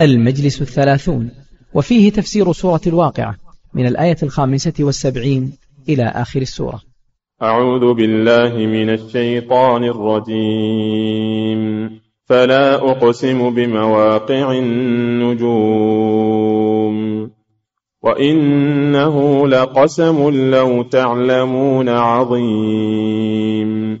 المجلس الثلاثون وفيه تفسير سورة الواقعة من الآية الخامسة والسبعين إلى آخر السورة. أعوذ بالله من الشيطان الرجيم. فلا أقسم بمواقع النجوم. وإنه لقسم لو تعلمون عظيم.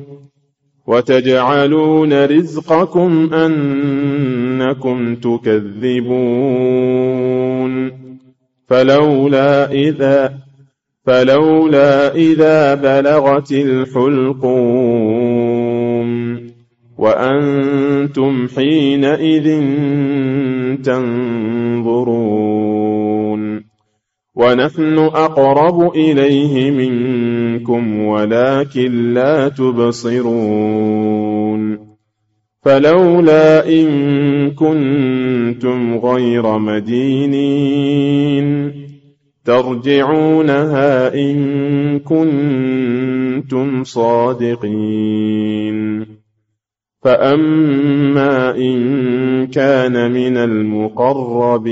وتجعلون رزقكم أنكم تكذبون. فلولا إذا فلولا إذا بلغت الحلقوم. وأنتم حينئذ تنظرون. ونحن أقرب إليه منكم ولكن لا تبصرون. فلولا إن كنتم غير مدينين ترجعونها إن كنتم صادقين. فأما إن كان من المقربين.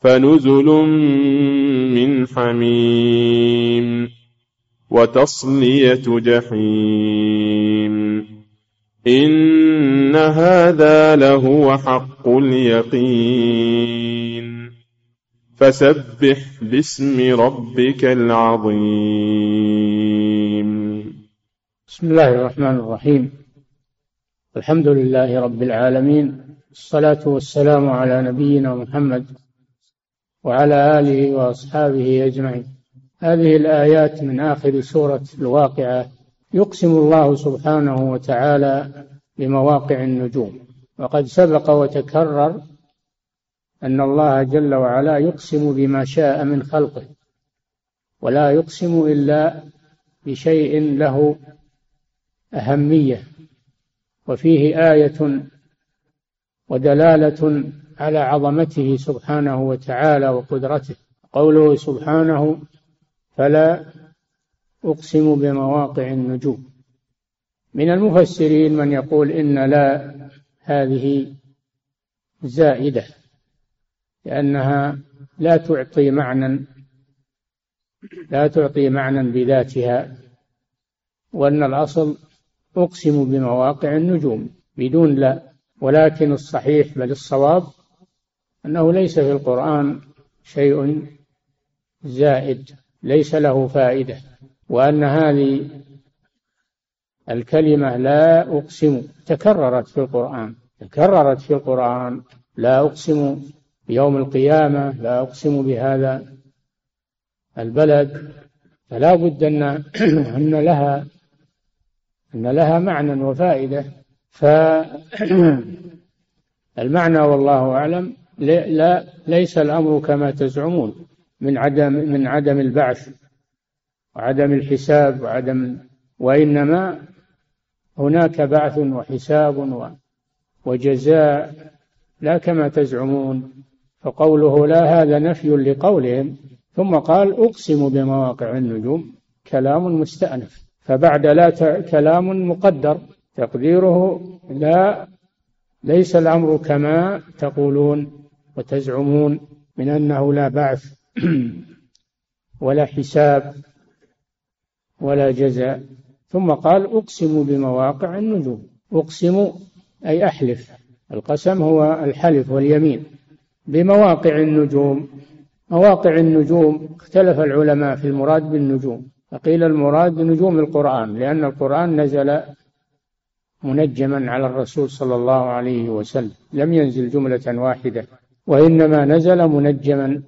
فنزل من حميم وتصلية جحيم. إن هذا لهو حق اليقين. فسبح باسم ربك العظيم. بسم الله الرحمن الرحيم. الحمد لله رب العالمين. الصلاة والسلام على نبينا محمد وعلى آله وأصحابه أجمعين. هذه الآيات من آخر سورة الواقعة. يقسم الله سبحانه وتعالى بمواقع النجوم. وقد سبق وتكرر أن الله جل وعلا يقسم بما شاء من خلقه ولا يقسم إلا بشيء له أهمية. وفيه آية ودلالة على عظمته سبحانه وتعالى وقدرته. قوله سبحانه فلا أقسم بمواقع النجوم. من المفسرين من يقول إن لا هذه زائدة لأنها لا تعطي معنى لا تعطي معنى بذاتها وأن الأصل أقسم بمواقع النجوم بدون لا ولكن الصحيح بل الصواب أنه ليس في القرآن شيء زائد ليس له فائدة وأن هذه الكلمة لا أقسم تكررت في القرآن تكررت في القرآن لا أقسم بيوم القيامة لا أقسم بهذا البلد. فلا بد أن أن لها أن لها معنى وفائدة. فالمعنى والله أعلم. لا ليس الأمر كما تزعمون من عدم من عدم البعث وعدم الحساب وعدم وإنما هناك بعث وحساب وجزاء لا كما تزعمون. فقوله لا هذا نفي لقولهم ثم قال أقسم بمواقع النجوم كلام مستأنف. فبعد لا كلام مقدر تقديره لا ليس الأمر كما تقولون. وتزعمون من أنه لا بعث ولا حساب ولا جزاء. ثم قال أقسم بمواقع النجوم. أقسم أي أحلف. القسم هو الحلف واليمين. بمواقع النجوم. مواقع النجوم اختلف العلماء في المراد بالنجوم. فقيل المراد نجوم القرآن لأن القرآن نزل منجما على الرسول صلى الله عليه وسلم. لم ينزل جملة واحدة. وإنما نزل منجما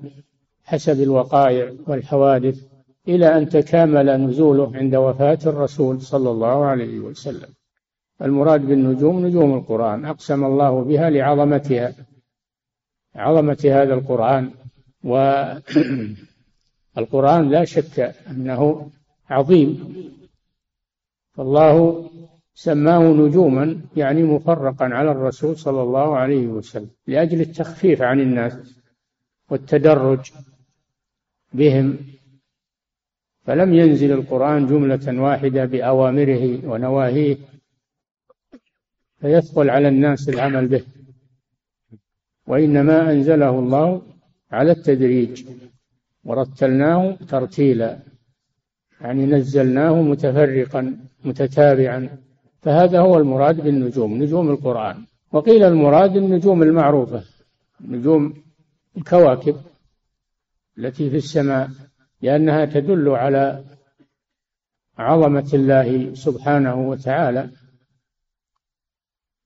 حسب الوقائع والحوادث إلى أن تكامل نزوله عند وفاة الرسول صلى الله عليه وسلم. المراد بالنجوم نجوم القرآن أقسم الله بها لعظمتها عظمة هذا القرآن. والقرآن لا شك أنه عظيم. فالله سماه نجوما يعني مفرقا على الرسول صلى الله عليه وسلم لأجل التخفيف عن الناس والتدرج بهم. فلم ينزل القرآن جملة واحدة بأوامره ونواهيه فيثقل على الناس العمل به. وإنما أنزله الله على التدريج ورتلناه ترتيلا يعني نزلناه متفرقا متتابعا. فهذا هو المراد بالنجوم نجوم القرآن. وقيل المراد النجوم المعروفة نجوم الكواكب التي في السماء لأنها تدل على عظمة الله سبحانه وتعالى.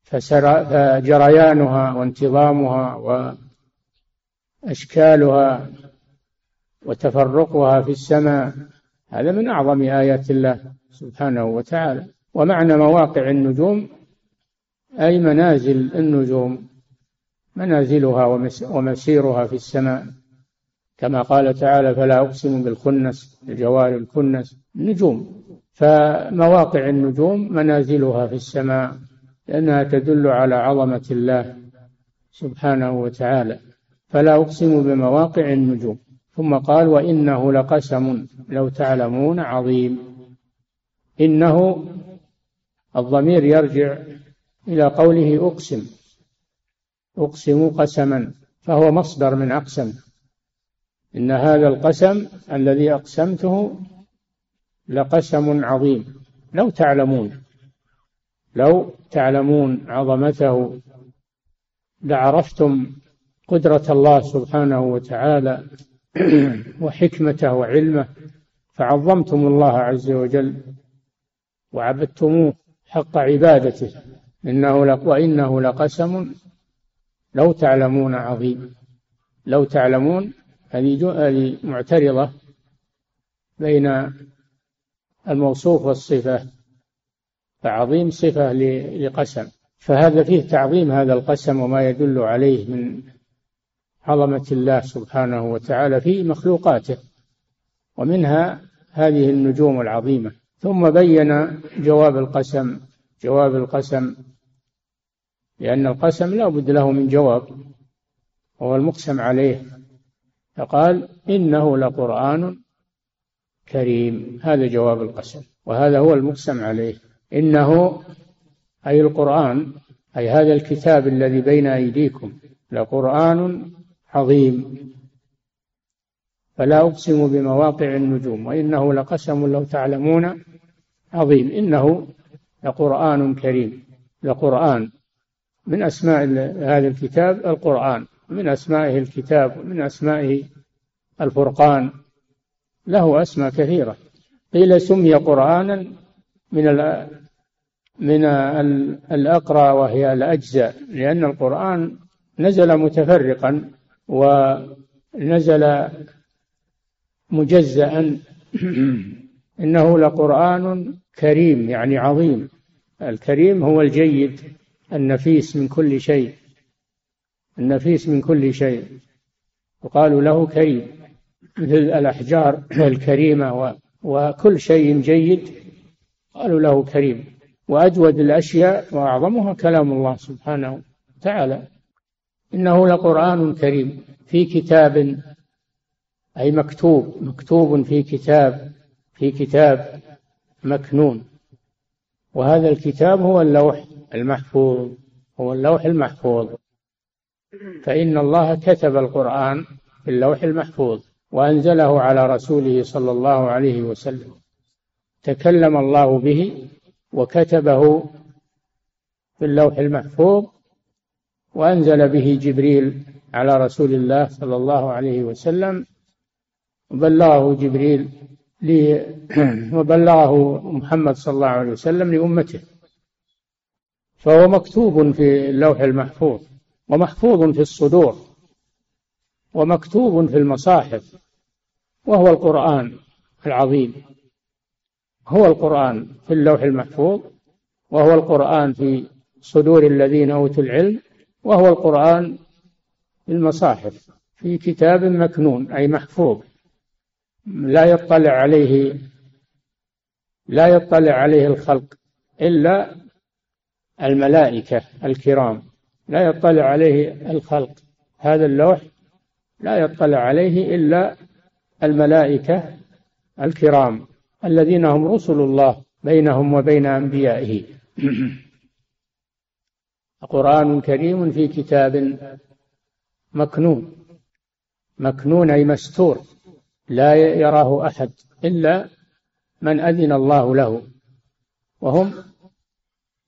فجريانها وانتظامها وأشكالها وتفرقها في السماء هذا من أعظم آيات الله سبحانه وتعالى. ومعنى مواقع النجوم أي منازل النجوم منازلها ومسيرها في السماء. كما قال تعالى فلا أقسم بالخنس الجوار الكنس. نجوم. فمواقع النجوم منازلها في السماء لأنها تدل على عظمة الله سبحانه وتعالى. فلا أقسم بمواقع النجوم. ثم قال وإنه لقسم لو تعلمون عظيم. إنه الضمير يرجع إلى قوله أقسم. أقسم قسما فهو مصدر من أقسم. إن هذا القسم الذي أقسمته لقسم عظيم. لو تعلمون لو تعلمون عظمته لعرفتم قدرة الله سبحانه وتعالى وحكمته وعلمه فعظمتم الله عز وجل وعبدتموه. حق عبادته. إنه وإنه لقسم لو تعلمون عظيم. لو تعلمون هذه معترضة بين الموصوف والصفة. فعظيم صفة لقسم. فهذا فيه تعظيم هذا القسم وما يدل عليه من عظمة الله سبحانه وتعالى في مخلوقاته. ومنها هذه النجوم العظيمة. ثم بين جواب القسم جواب القسم لأن القسم لا بد له من جواب وهو المقسم عليه. فقال إنه لقرآن كريم. هذا جواب القسم وهذا هو المقسم عليه. إنه أي القرآن أي هذا الكتاب الذي بين أيديكم لقرآن عظيم. فلا أقسم بمواقع النجوم وإنه لقسم لو تعلمون عظيم. إنه لقرآن كريم. لقرآن. من أسماء هذا الكتاب القرآن. من أسمائه الكتاب ومن أسمائه الفرقان. له أسماء كثيرة. قيل سمي قرآنا من من الأقرى وهي الأجزاء لأن القرآن نزل متفرقا ونزل مجزأ إنه لقرآن كريم يعني عظيم. الكريم هو الجيد النفيس من كل شيء. النفيس من كل شيء. وقالوا له كريم مثل الأحجار الكريمة وكل شيء جيد. قالوا له كريم. وأجود الأشياء وأعظمها كلام الله سبحانه وتعالى. إنه لقرآن كريم. في كتاب أي مكتوب مكتوب في كتاب في كتاب مكنون. وهذا الكتاب هو اللوح المحفوظ هو اللوح المحفوظ. فإن الله كتب القرآن في اللوح المحفوظ وأنزله على رسوله صلى الله عليه وسلم. تكلم الله به وكتبه في اللوح المحفوظ وأنزل به جبريل على رسول الله صلى الله عليه وسلم وبلغه جبريل وبلغه محمد صلى الله عليه وسلم لأمته. فهو مكتوب في اللوح المحفوظ ومحفوظ في الصدور ومكتوب في المصاحف وهو القرآن العظيم. هو القرآن في اللوح المحفوظ وهو القرآن في صدور الذين أوتوا العلم وهو القرآن في المصاحف في كتاب مكنون أي محفوظ. لا يطلع عليه لا يطلع عليه الخلق إلا الملائكة الكرام. لا يطلع عليه الخلق هذا اللوح لا يطلع عليه إلا الملائكة الكرام الذين هم رسل الله بينهم وبين أنبيائه. قرآن كريم في كتاب مكنون مكنون أي مستور. لا يراه أحد إلا من أذن الله له وهم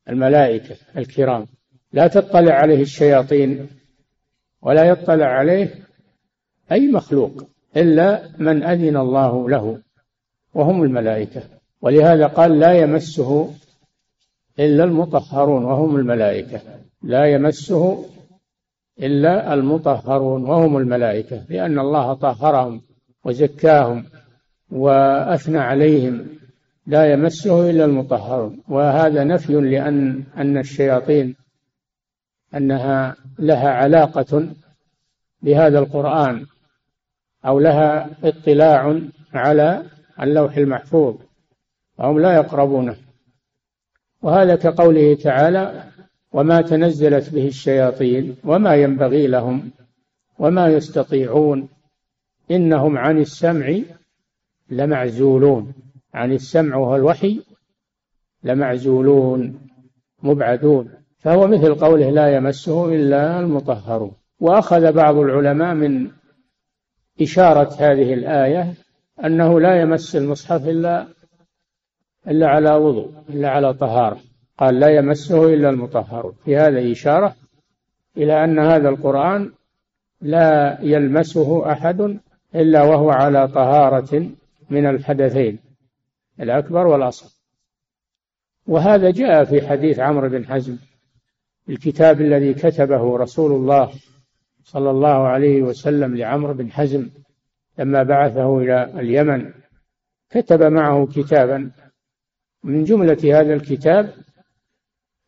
الملائكة الكرام. لا تطلع عليه الشياطين ولا يطلع عليه أي مخلوق إلا من أذن الله له وهم الملائكة. ولهذا قال لا يمسه إلا المطهرون وهم الملائكة. لا يمسه إلا المطهرون وهم الملائكة لأن الله طهرهم. وزكاهم وأثنى عليهم لا يمسه إلا المطهرون. وهذا نفي لأن أن الشياطين أنها لها علاقة بهذا القرآن أو لها اطلاع على اللوح المحفوظ فهم لا يقربونه. وهذا كقوله تعالى وما تنزلت به الشياطين وما ينبغي لهم وما يستطيعون إنهم عن السمع لمعزولون. عن السمع وهو الوحي لمعزولون مبعدون. فهو مثل قوله لا يمسه إلا المطهرون. وأخذ بعض العلماء من إشارة هذه الآية أنه لا يمس المصحف إلا إلا على وضوء إلا على طهارة. قال لا يمسه إلا المطهرون. في هذا إشارة إلى أن هذا القرآن لا يلمسه أحد إلا وهو على طهارة من الحدثين الأكبر والأصغر. وهذا جاء في حديث عمرو بن حزم الكتاب الذي كتبه رسول الله صلى الله عليه وسلم لعمرو بن حزم لما بعثه إلى اليمن كتب معه كتابا. من جملة هذا الكتاب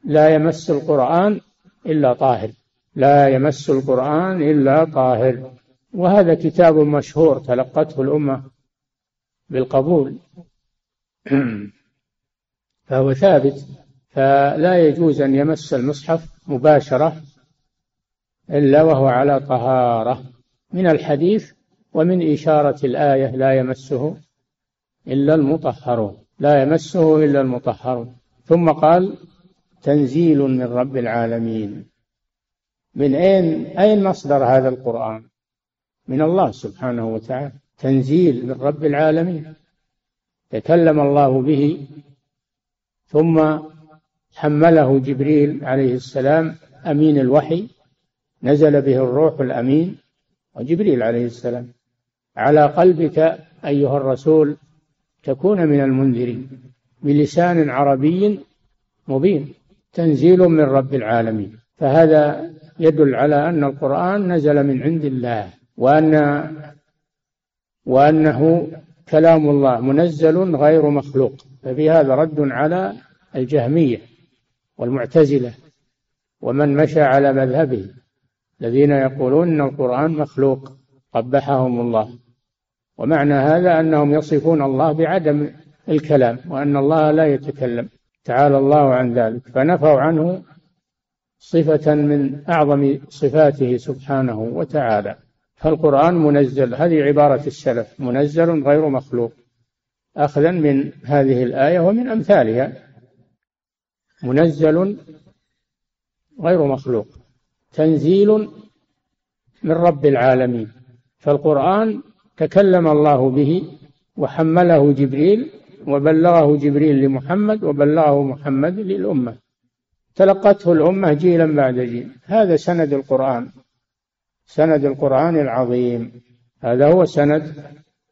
لا يمس القرآن إلا طاهر لا يمس القرآن إلا طاهر. وهذا كتاب مشهور تلقته الأمة بالقبول. فهو ثابت فلا يجوز أن يمس المصحف مباشرة إلا وهو على طهارة. من الحديث ومن إشارة الآية لا يمسه إلا المطهرون لا يمسه إلا المطهرون. ثم قال تنزيل من رب العالمين. من أين أين مصدر هذا القرآن؟ من الله سبحانه وتعالى تنزيل من رب العالمين. تكلم الله به ثم حمله جبريل عليه السلام أمين الوحي نزل به الروح الأمين وجبريل عليه السلام. على قلبك أيها الرسول تكون من المنذرين. بلسان عربي مبين تنزيل من رب العالمين. فهذا يدل على أن القرآن نزل من عند الله. وأن وأنه كلام الله منزل غير مخلوق ففي هذا رد على الجهمية والمعتزلة ومن مشى على مذهبه الذين يقولون أن القرآن مخلوق قبحهم الله. ومعنى هذا أنهم يصفون الله بعدم الكلام وأن الله لا يتكلم. تعالى الله عن ذلك. فنفوا عنه صفة من أعظم صفاته سبحانه وتعالى. فالقرآن منزل هذه عبارة السلف منزل غير مخلوق. أخذا من هذه الآية ومن أمثالها. منزل غير مخلوق. تنزيل من رب العالمين. فالقرآن تكلم الله به وحمله جبريل وبلغه جبريل لمحمد وبلغه محمد للأمة. تلقته الأمة جيلا بعد جيل. هذا سند القرآن. سند القرآن العظيم. هذا هو سند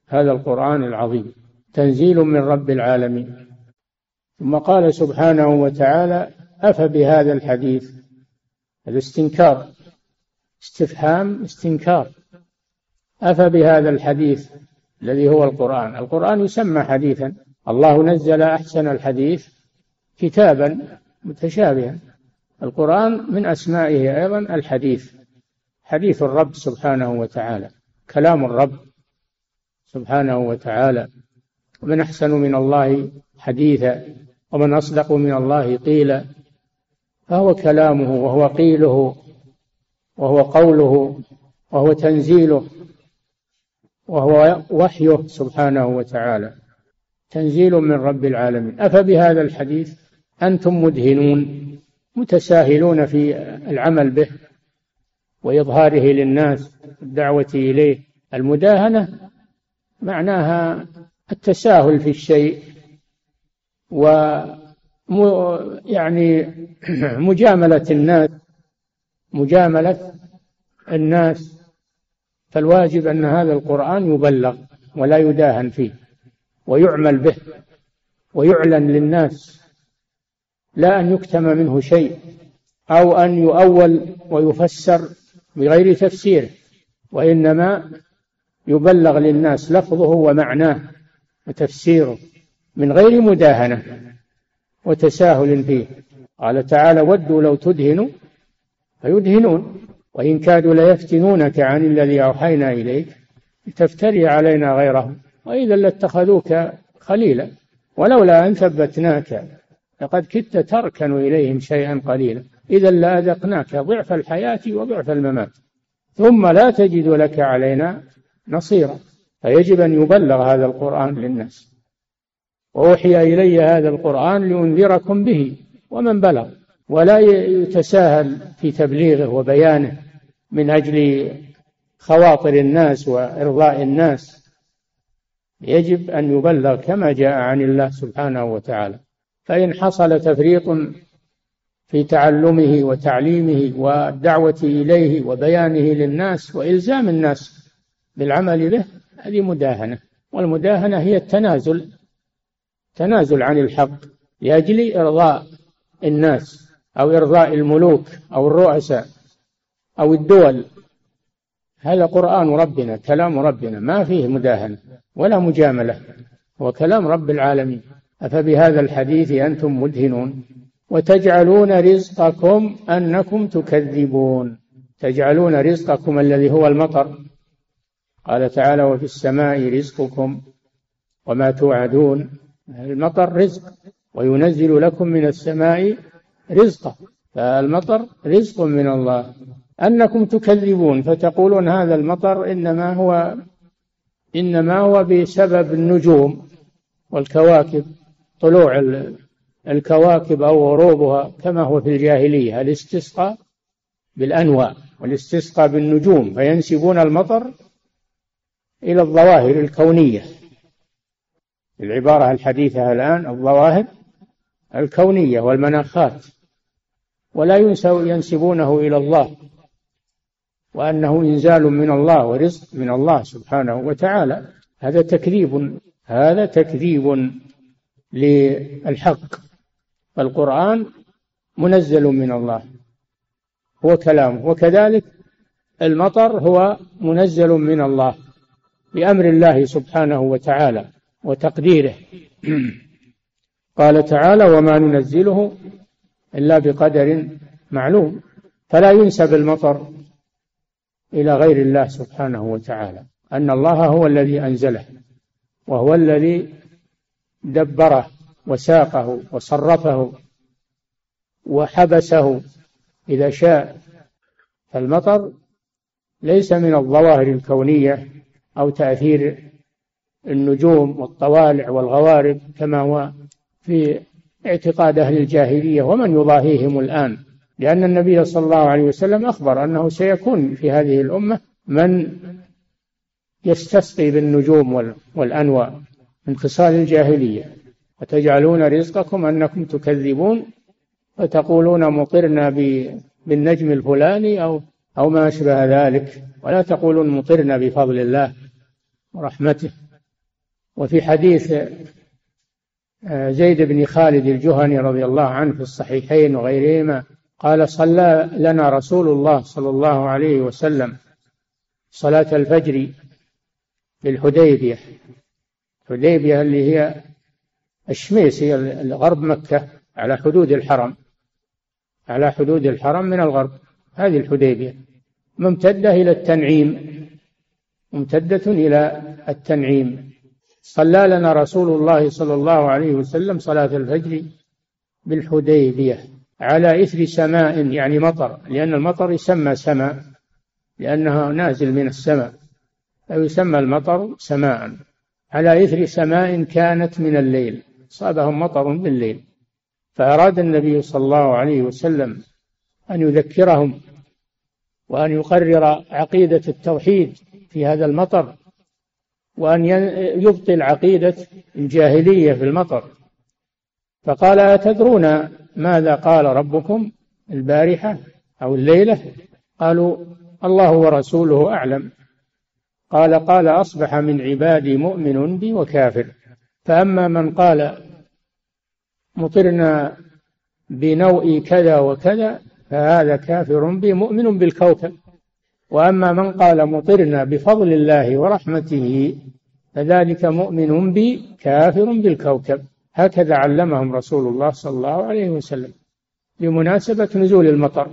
هذا القرآن العظيم. تنزيل من رب العالمين. ثم قال سبحانه وتعالى أفبهذا الحديث؟ الاستنكار. استفهام استنكار. أفبهذا الحديث الذي هو القرآن؟ القرآن يسمى حديثا. الله نزل أحسن الحديث كتابا متشابها. القرآن من أسمائه أيضا الحديث. حديث الرب سبحانه وتعالى. كلام الرب سبحانه وتعالى. ومن أحسن من الله حديثا ومن أصدق من الله قيلا. فهو كلامه وهو قيله وهو قوله وهو تنزيله وهو وحيه سبحانه وتعالى. تنزيل من رب العالمين. أفبهذا الحديث أنتم مدهنون متساهلون في العمل به وإظهاره للناس الدعوة إليه. المداهنة معناها التساهل في الشيء و يعني مجاملة الناس مجاملة الناس. فالواجب أن هذا القرآن يبلغ ولا يداهن فيه ويعمل به ويعلن للناس. لا أن يكتم منه شيء أو أن يؤول ويفسر بغير تفسيره وإنما يبلغ للناس لفظه ومعناه وتفسيره من غير مداهنة وتساهل فيه. قال تعالى ودوا لو تدهنوا فيدهنون وإن كادوا ليفتنونك عن الذي أوحينا إليك تفتري علينا غيره وإذا لاتخذوك خليلا ولولا أن ثبتناك لقد كدت تركن إليهم شيئا قليلا. إذا لأذقناك ضعف الحياة وضعف الممات. ثم لا تجد لك علينا نصيرا. فيجب أن يبلغ هذا القرآن للناس. وأوحي إلي هذا القرآن لأنذركم به ومن بلغ. ولا يتساهل في تبليغه وبيانه من أجل خواطر الناس وإرضاء الناس. يجب أن يبلغ كما جاء عن الله سبحانه وتعالى. فإن حصل تفريط في تعلمه وتعليمه والدعوة إليه وبيانه للناس وإلزام الناس بالعمل به هذه مداهنة. والمداهنة هي التنازل تنازل عن الحق لأجل إرضاء الناس أو إرضاء الملوك أو الرؤساء أو الدول. هذا قرآن ربنا كلام ربنا ما فيه مداهنة ولا مجاملة هو كلام رب العالمين. أفبهذا الحديث أنتم مدهنون؟ وتجعلون رزقكم أنكم تكذبون. تجعلون رزقكم الذي هو المطر. قال تعالى وفي السماء رزقكم وما توعدون. المطر رزق وينزل لكم من السماء رزقا. فالمطر رزق من الله. أنكم تكذبون فتقولون هذا المطر إنما هو إنما هو بسبب النجوم والكواكب طلوع الكواكب أو غروبها كما هو في الجاهلية الاستسقاء بالأنواع والاستسقاء بالنجوم فينسبون المطر إلى الظواهر الكونية. العبارة الحديثة الآن الظواهر الكونية والمناخات. ولا ينسبونه إلى الله وأنه إنزال من الله ورزق من الله سبحانه وتعالى. هذا تكذيب هذا تكذيب للحق. فالقرآن منزل من الله هو كلامه وكذلك المطر هو منزل من الله بأمر الله سبحانه وتعالى وتقديره. قال تعالى وما ننزله إلا بقدر معلوم فلا ينسب المطر إلى غير الله سبحانه وتعالى أن الله هو الذي أنزله وهو الذي دبره. وساقه وصرفه وحبسه إذا شاء. فالمطر ليس من الظواهر الكونية أو تأثير النجوم والطوالع والغوارب كما هو في اعتقاد أهل الجاهلية ومن يضاهيهم الآن لأن النبي صلى الله عليه وسلم أخبر أنه سيكون في هذه الأمة من يستسقي بالنجوم والأنواع من خصال الجاهلية. وتجعلون رزقكم أنكم تكذبون فتقولون مطرنا بالنجم الفلاني أو أو ما أشبه ذلك. ولا تقولون مطرنا بفضل الله ورحمته. وفي حديث آه، زيد بن خالد الجهني رضي الله عنه في الصحيحين وغيرهما قال صلى لنا رسول الله صلى الله عليه وسلم صلاة الفجر في الحديبية. الحديبية اللي هي الشميس هي غرب مكة على حدود الحرم. على حدود الحرم من الغرب. هذه الحديبية. ممتدة إلى التنعيم. ممتدة إلى التنعيم. صلى لنا رسول الله صلى الله عليه وسلم صلاة الفجر بالحديبية على إثر سماء يعني مطر. لأن المطر يسمى سماء. لأنها نازل من السماء. فيسمى المطر سماء. على إثر سماء كانت من الليل. صابهم مطر بالليل فأراد النبي صلى الله عليه وسلم أن يذكرهم وأن يقرر عقيدة التوحيد في هذا المطر وأن يبطل عقيدة الجاهلية في المطر. فقال أتدرون ماذا قال ربكم؟ البارحة أو الليلة؟ قالوا الله ورسوله أعلم. قال قال أصبح من عبادي مؤمن بي وكافر. فأما من قال مطرنا بنوء كذا وكذا فهذا كافر بي مؤمن بالكوكب. وأما من قال مطرنا بفضل الله ورحمته فذلك مؤمن بي كافر بالكوكب. هكذا علمهم رسول الله صلى الله عليه وسلم بمناسبة نزول المطر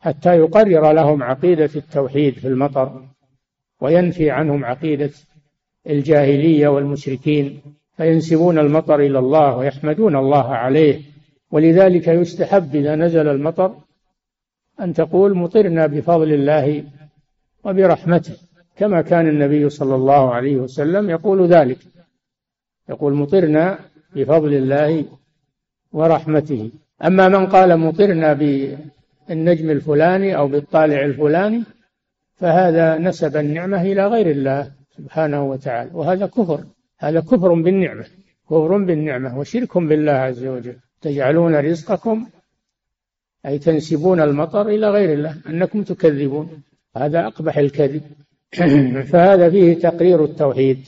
حتى يقرر لهم عقيدة التوحيد في المطر وينفي عنهم عقيدة الجاهلية والمشركين. فينسبون المطر إلى الله ويحمدون الله عليه ولذلك يستحب إذا نزل المطر أن تقول مطرنا بفضل الله وبرحمته كما كان النبي صلى الله عليه وسلم يقول ذلك. يقول مطرنا بفضل الله ورحمته. أما من قال مطرنا بالنجم الفلاني أو بالطالع الفلاني فهذا نسب النعمة إلى غير الله سبحانه وتعالى وهذا كفر. هذا كفر بالنعمة كفر بالنعمة وشرك بالله عز وجل. تجعلون رزقكم أي تنسبون المطر إلى غير الله أنكم تكذبون. هذا أقبح الكذب. فهذا فيه تقرير التوحيد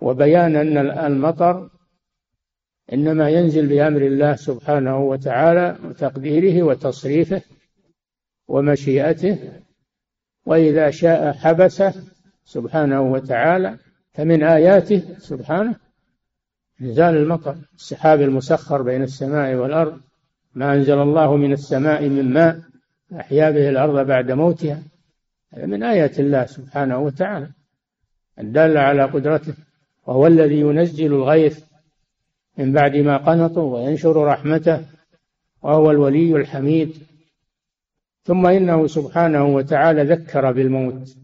وبيان أن المطر إنما ينزل بأمر الله سبحانه وتعالى وتقديره وتصريفه ومشيئته وإذا شاء حبسه سبحانه وتعالى فمن آياته سبحانه إنزال المطر السحاب المسخر بين السماء والأرض ما أنزل الله من السماء من ماء أحيا به الأرض بعد موتها. هذا من آيات الله سبحانه وتعالى. الدالة على قدرته. وهو الذي ينزل الغيث من بعد ما قنطوا وينشر رحمته. وهو الولي الحميد. ثم إنه سبحانه وتعالى ذكر بالموت.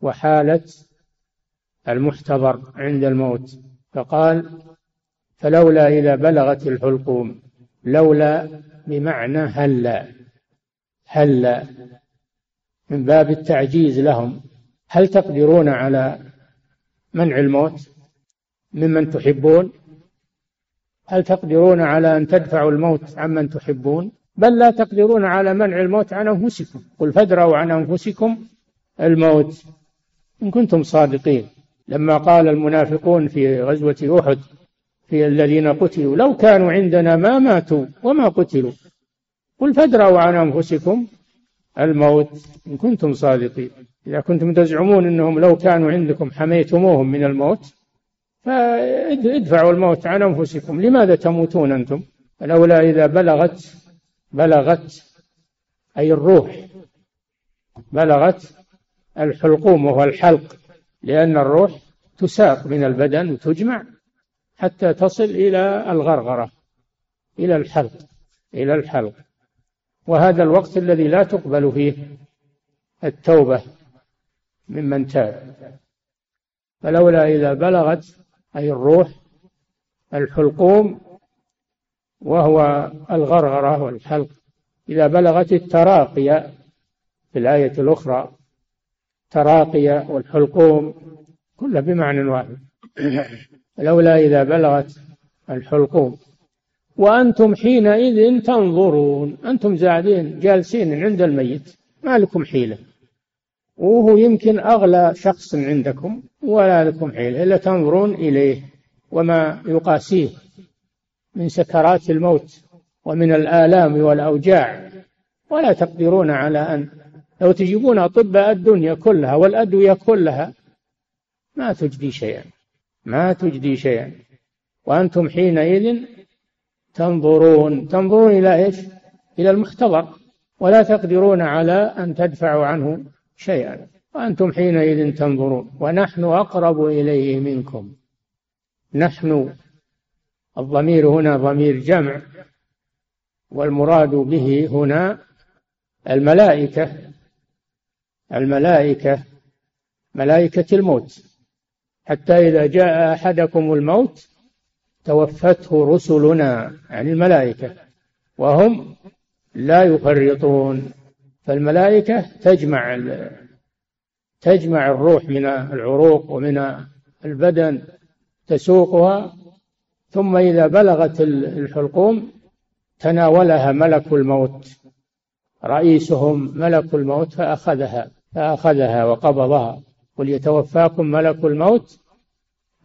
وحالة المحتضر عند الموت فقال فلولا إذا بلغت الحلقوم لولا بمعنى هلا هلا من باب التعجيز لهم هل تقدرون على منع الموت ممن تحبون؟ هل تقدرون على أن تدفعوا الموت عمن تحبون؟ بل لا تقدرون على منع الموت عن أنفسكم قل فادروا عن أنفسكم الموت إن كنتم صادقين. لما قال المنافقون في غزوة أحد في الذين قتلوا لو كانوا عندنا ما ماتوا وما قتلوا قل فادروا عن أنفسكم الموت إن كنتم صادقين. إذا كنتم تزعمون أنهم لو كانوا عندكم حميتموهم من الموت فادفعوا الموت عن أنفسكم. لماذا تموتون أنتم؟ لولا إذا بلغت بلغت أي الروح بلغت الحلقوم وهو الحلق. لأن الروح تساق من البدن وتجمع حتى تصل إلى الغرغرة إلى الحلق إلى الحلق. وهذا الوقت الذي لا تقبل فيه التوبة ممن تاب. فلولا إذا بلغت أي الروح الحلقوم وهو الغرغرة والحلق إذا بلغت التراقي في الآية الأخرى تراقي والحلقوم كله بمعنى واحد. لولا إذا بلغت الحلقوم. وأنتم حينئذ تنظرون أنتم زادين جالسين عند الميت. ما لكم حيلة. وهو يمكن أغلى شخص عندكم ولا لكم حيلة إلا تنظرون إليه وما يقاسيه. من سكرات الموت ومن الآلام والأوجاع. ولا تقدرون على أن لو تجيبون أطباء الدنيا كلها والأدوية كلها ما تجدي شيئا ما تجدي شيئا. وأنتم حينئذ تنظرون تنظرون إلى إيش؟ إلى المحتضر ولا تقدرون على أن تدفعوا عنه شيئا. وأنتم حينئذ تنظرون. ونحن أقرب إليه منكم. نحن الضمير هنا ضمير جمع والمراد به هنا الملائكة. الملائكة ملائكة الموت. حتى إذا جاء أحدكم الموت توفته رسلنا يعني الملائكة وهم لا يفرطون. فالملائكة تجمع تجمع الروح من العروق ومن البدن تسوقها. ثم إذا بلغت الحلقوم تناولها ملك الموت. رئيسهم ملك الموت فأخذها. فأخذها وقبضها. قل يتوفاكم ملك الموت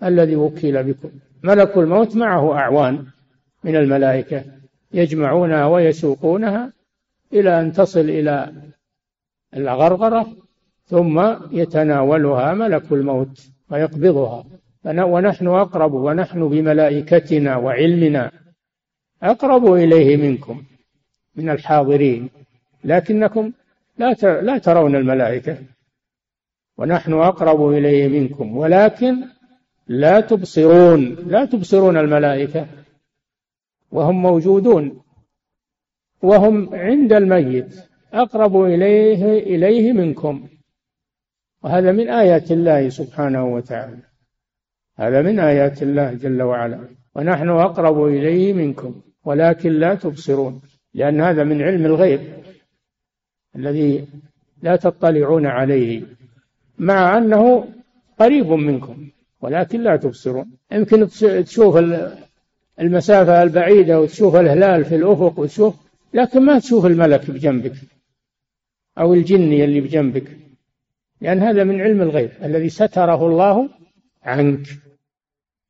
الذي وكل بكم. ملك الموت معه أعوان من الملائكة يجمعونها ويسوقونها إلى أن تصل إلى الغرغرة ثم يتناولها ملك الموت ويقبضها. ونحن أقرب ونحن بملائكتنا وعلمنا أقرب إليه منكم من الحاضرين. لكنكم لا لا ترون الملائكة. ونحن أقرب إليه منكم. ولكن لا تبصرون لا تبصرون الملائكة. وهم موجودون. وهم عند الميت. أقرب إليه إليه منكم. وهذا من آيات الله سبحانه وتعالى. هذا من آيات الله جل وعلا. ونحن أقرب إليه منكم. ولكن لا تبصرون. لأن هذا من علم الغيب. الذي لا تطلعون عليه مع أنه قريب منكم ولكن لا تبصرون. يمكن تشوف المسافة البعيدة وتشوف الهلال في الأفق وتشوف لكن ما تشوف الملك بجنبك أو الجني اللي بجنبك لأن هذا من علم الغيب. الذي ستره الله عنك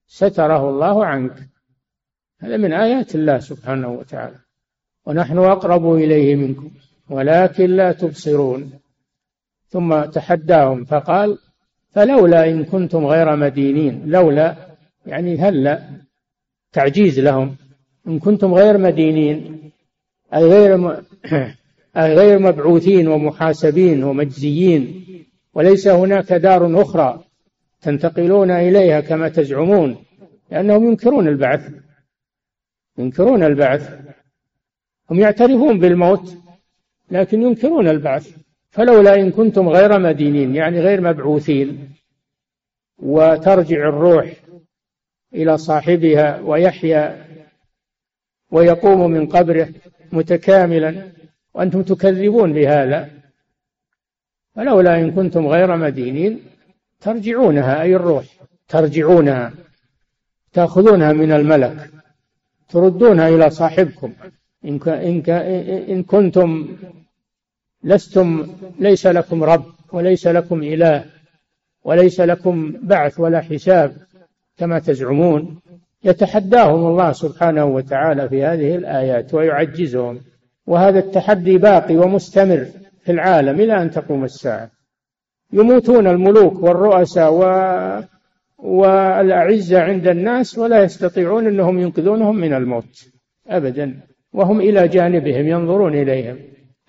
ستره الله عنك. هذا من آيات الله سبحانه وتعالى. ونحن أقرب إليه منكم. ولكن لا تبصرون. ثم تحداهم فقال فلولا إن كنتم غير مدينين لولا يعني هلا تعجيز لهم. إن كنتم غير مدينين أي غير. أي غير مبعوثين ومحاسبين ومجزيين وليس هناك دار أخرى تنتقلون إليها كما تزعمون لأنهم ينكرون البعث. ينكرون البعث. هم يعترفون بالموت. لكن ينكرون البعث. فلولا إن كنتم غير مدينين يعني غير مبعوثين وترجع الروح إلى صاحبها ويحيا ويقوم من قبره متكاملا وأنتم تكذبون بهذا. فلولا إن كنتم غير مدينين ترجعونها أي الروح ترجعونها تأخذونها من الملك تردونها إلى صاحبكم. إن إن كنتم لستم ليس لكم رب وليس لكم إله وليس لكم بعث ولا حساب كما تزعمون. يتحداهم الله سبحانه وتعالى في هذه الآيات ويعجزهم وهذا التحدي باقي ومستمر في العالم إلى أن تقوم الساعة. يموتون الملوك والرؤساء و... والأعزة عند الناس ولا يستطيعون أنهم ينقذونهم من الموت أبدا. وهم إلى جانبهم ينظرون إليهم.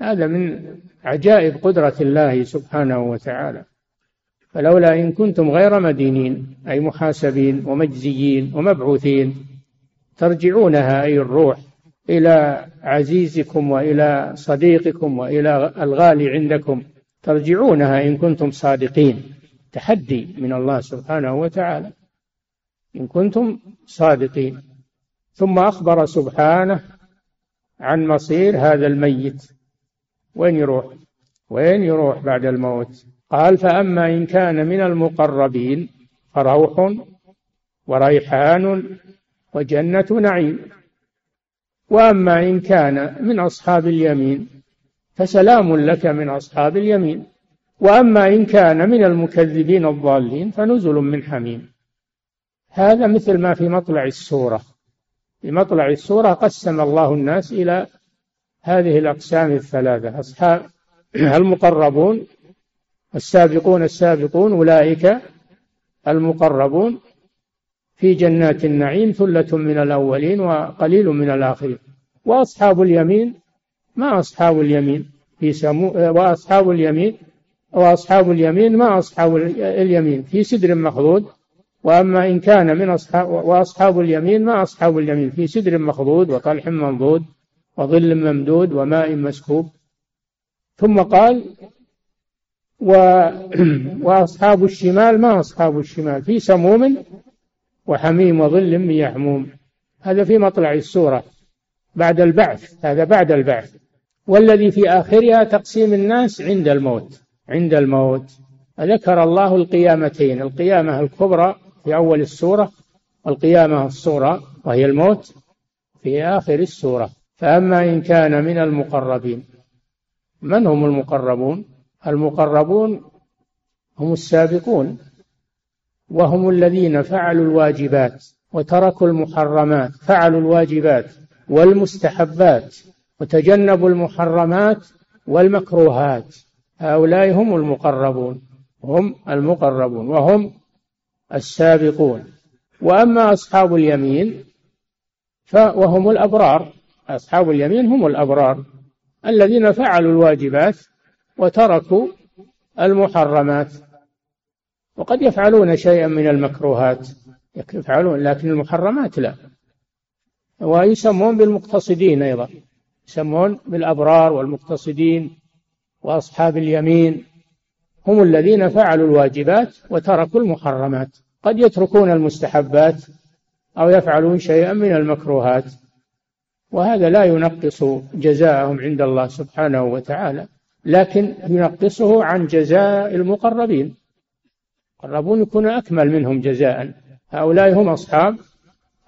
هذا من عجائب قدرة الله سبحانه وتعالى. فلولا إن كنتم غير مدينين أي محاسبين ومجزيين ومبعوثين ترجعونها أي الروح إلى عزيزكم وإلى صديقكم وإلى الغالي عندكم ترجعونها إن كنتم صادقين. تحدي من الله سبحانه وتعالى. إن كنتم صادقين. ثم أخبر سبحانه عن مصير هذا الميت. وين يروح؟ وين يروح بعد الموت؟ قال فأما إن كان من المقربين فروح وريحان وجنة نعيم. وأما إن كان من أصحاب اليمين فسلام لك من أصحاب اليمين. وأما إن كان من المكذبين الضالين فنزل من حميم. هذا مثل ما في مطلع السورة. في مطلع السورة قسم الله الناس إلى هذه الأقسام الثلاثة. أصحاب المقربون السابقون السابقون أولئك المقربون في جنات النعيم ثلة من الأولين وقليل من الآخرين. وأصحاب اليمين ما أصحاب اليمين؟ في سمو وأصحاب اليمين وأصحاب اليمين ما أصحاب اليمين؟ في سدر مخضود وأما إن كان من أصحاب وأصحاب اليمين ما أصحاب اليمين. في سدر مخضود وطلح منضود وظل ممدود وماء مسكوب. ثم قال و... وأصحاب الشمال ما أصحاب الشمال؟ في سموم وحميم وظل من يحموم. هذا في مطلع السورة. بعد البعث هذا بعد البعث. والذي في آخرها تقسيم الناس عند الموت. عند الموت. ذكر الله القيامتين القيامة الكبرى في أول السورة والقيامة الصورة وهي الموت في آخر السورة. فأما إن كان من المقربين من هم المقربون؟ المقربون هم السابقون وهم الذين فعلوا الواجبات وتركوا المحرمات فعلوا الواجبات والمستحبات وتجنبوا المحرمات والمكروهات. هؤلاء هم المقربون هم المقربون وهم السابقون. وأما أصحاب اليمين فوهم الأبرار. أصحاب اليمين هم الأبرار الذين فعلوا الواجبات وتركوا المحرمات. وقد يفعلون شيئا من المكروهات. يفعلون لكن المحرمات لا. ويسمون بالمقتصدين أيضا. يسمون بالأبرار والمقتصدين وأصحاب اليمين. هم الذين فعلوا الواجبات وتركوا المحرمات. قد يتركون المستحبات أو يفعلون شيئا من المكروهات. وهذا لا ينقص جزاءهم عند الله سبحانه وتعالى لكن ينقصه عن جزاء المقربين. المقربون يكون أكمل منهم جزاء. هؤلاء هم أصحاب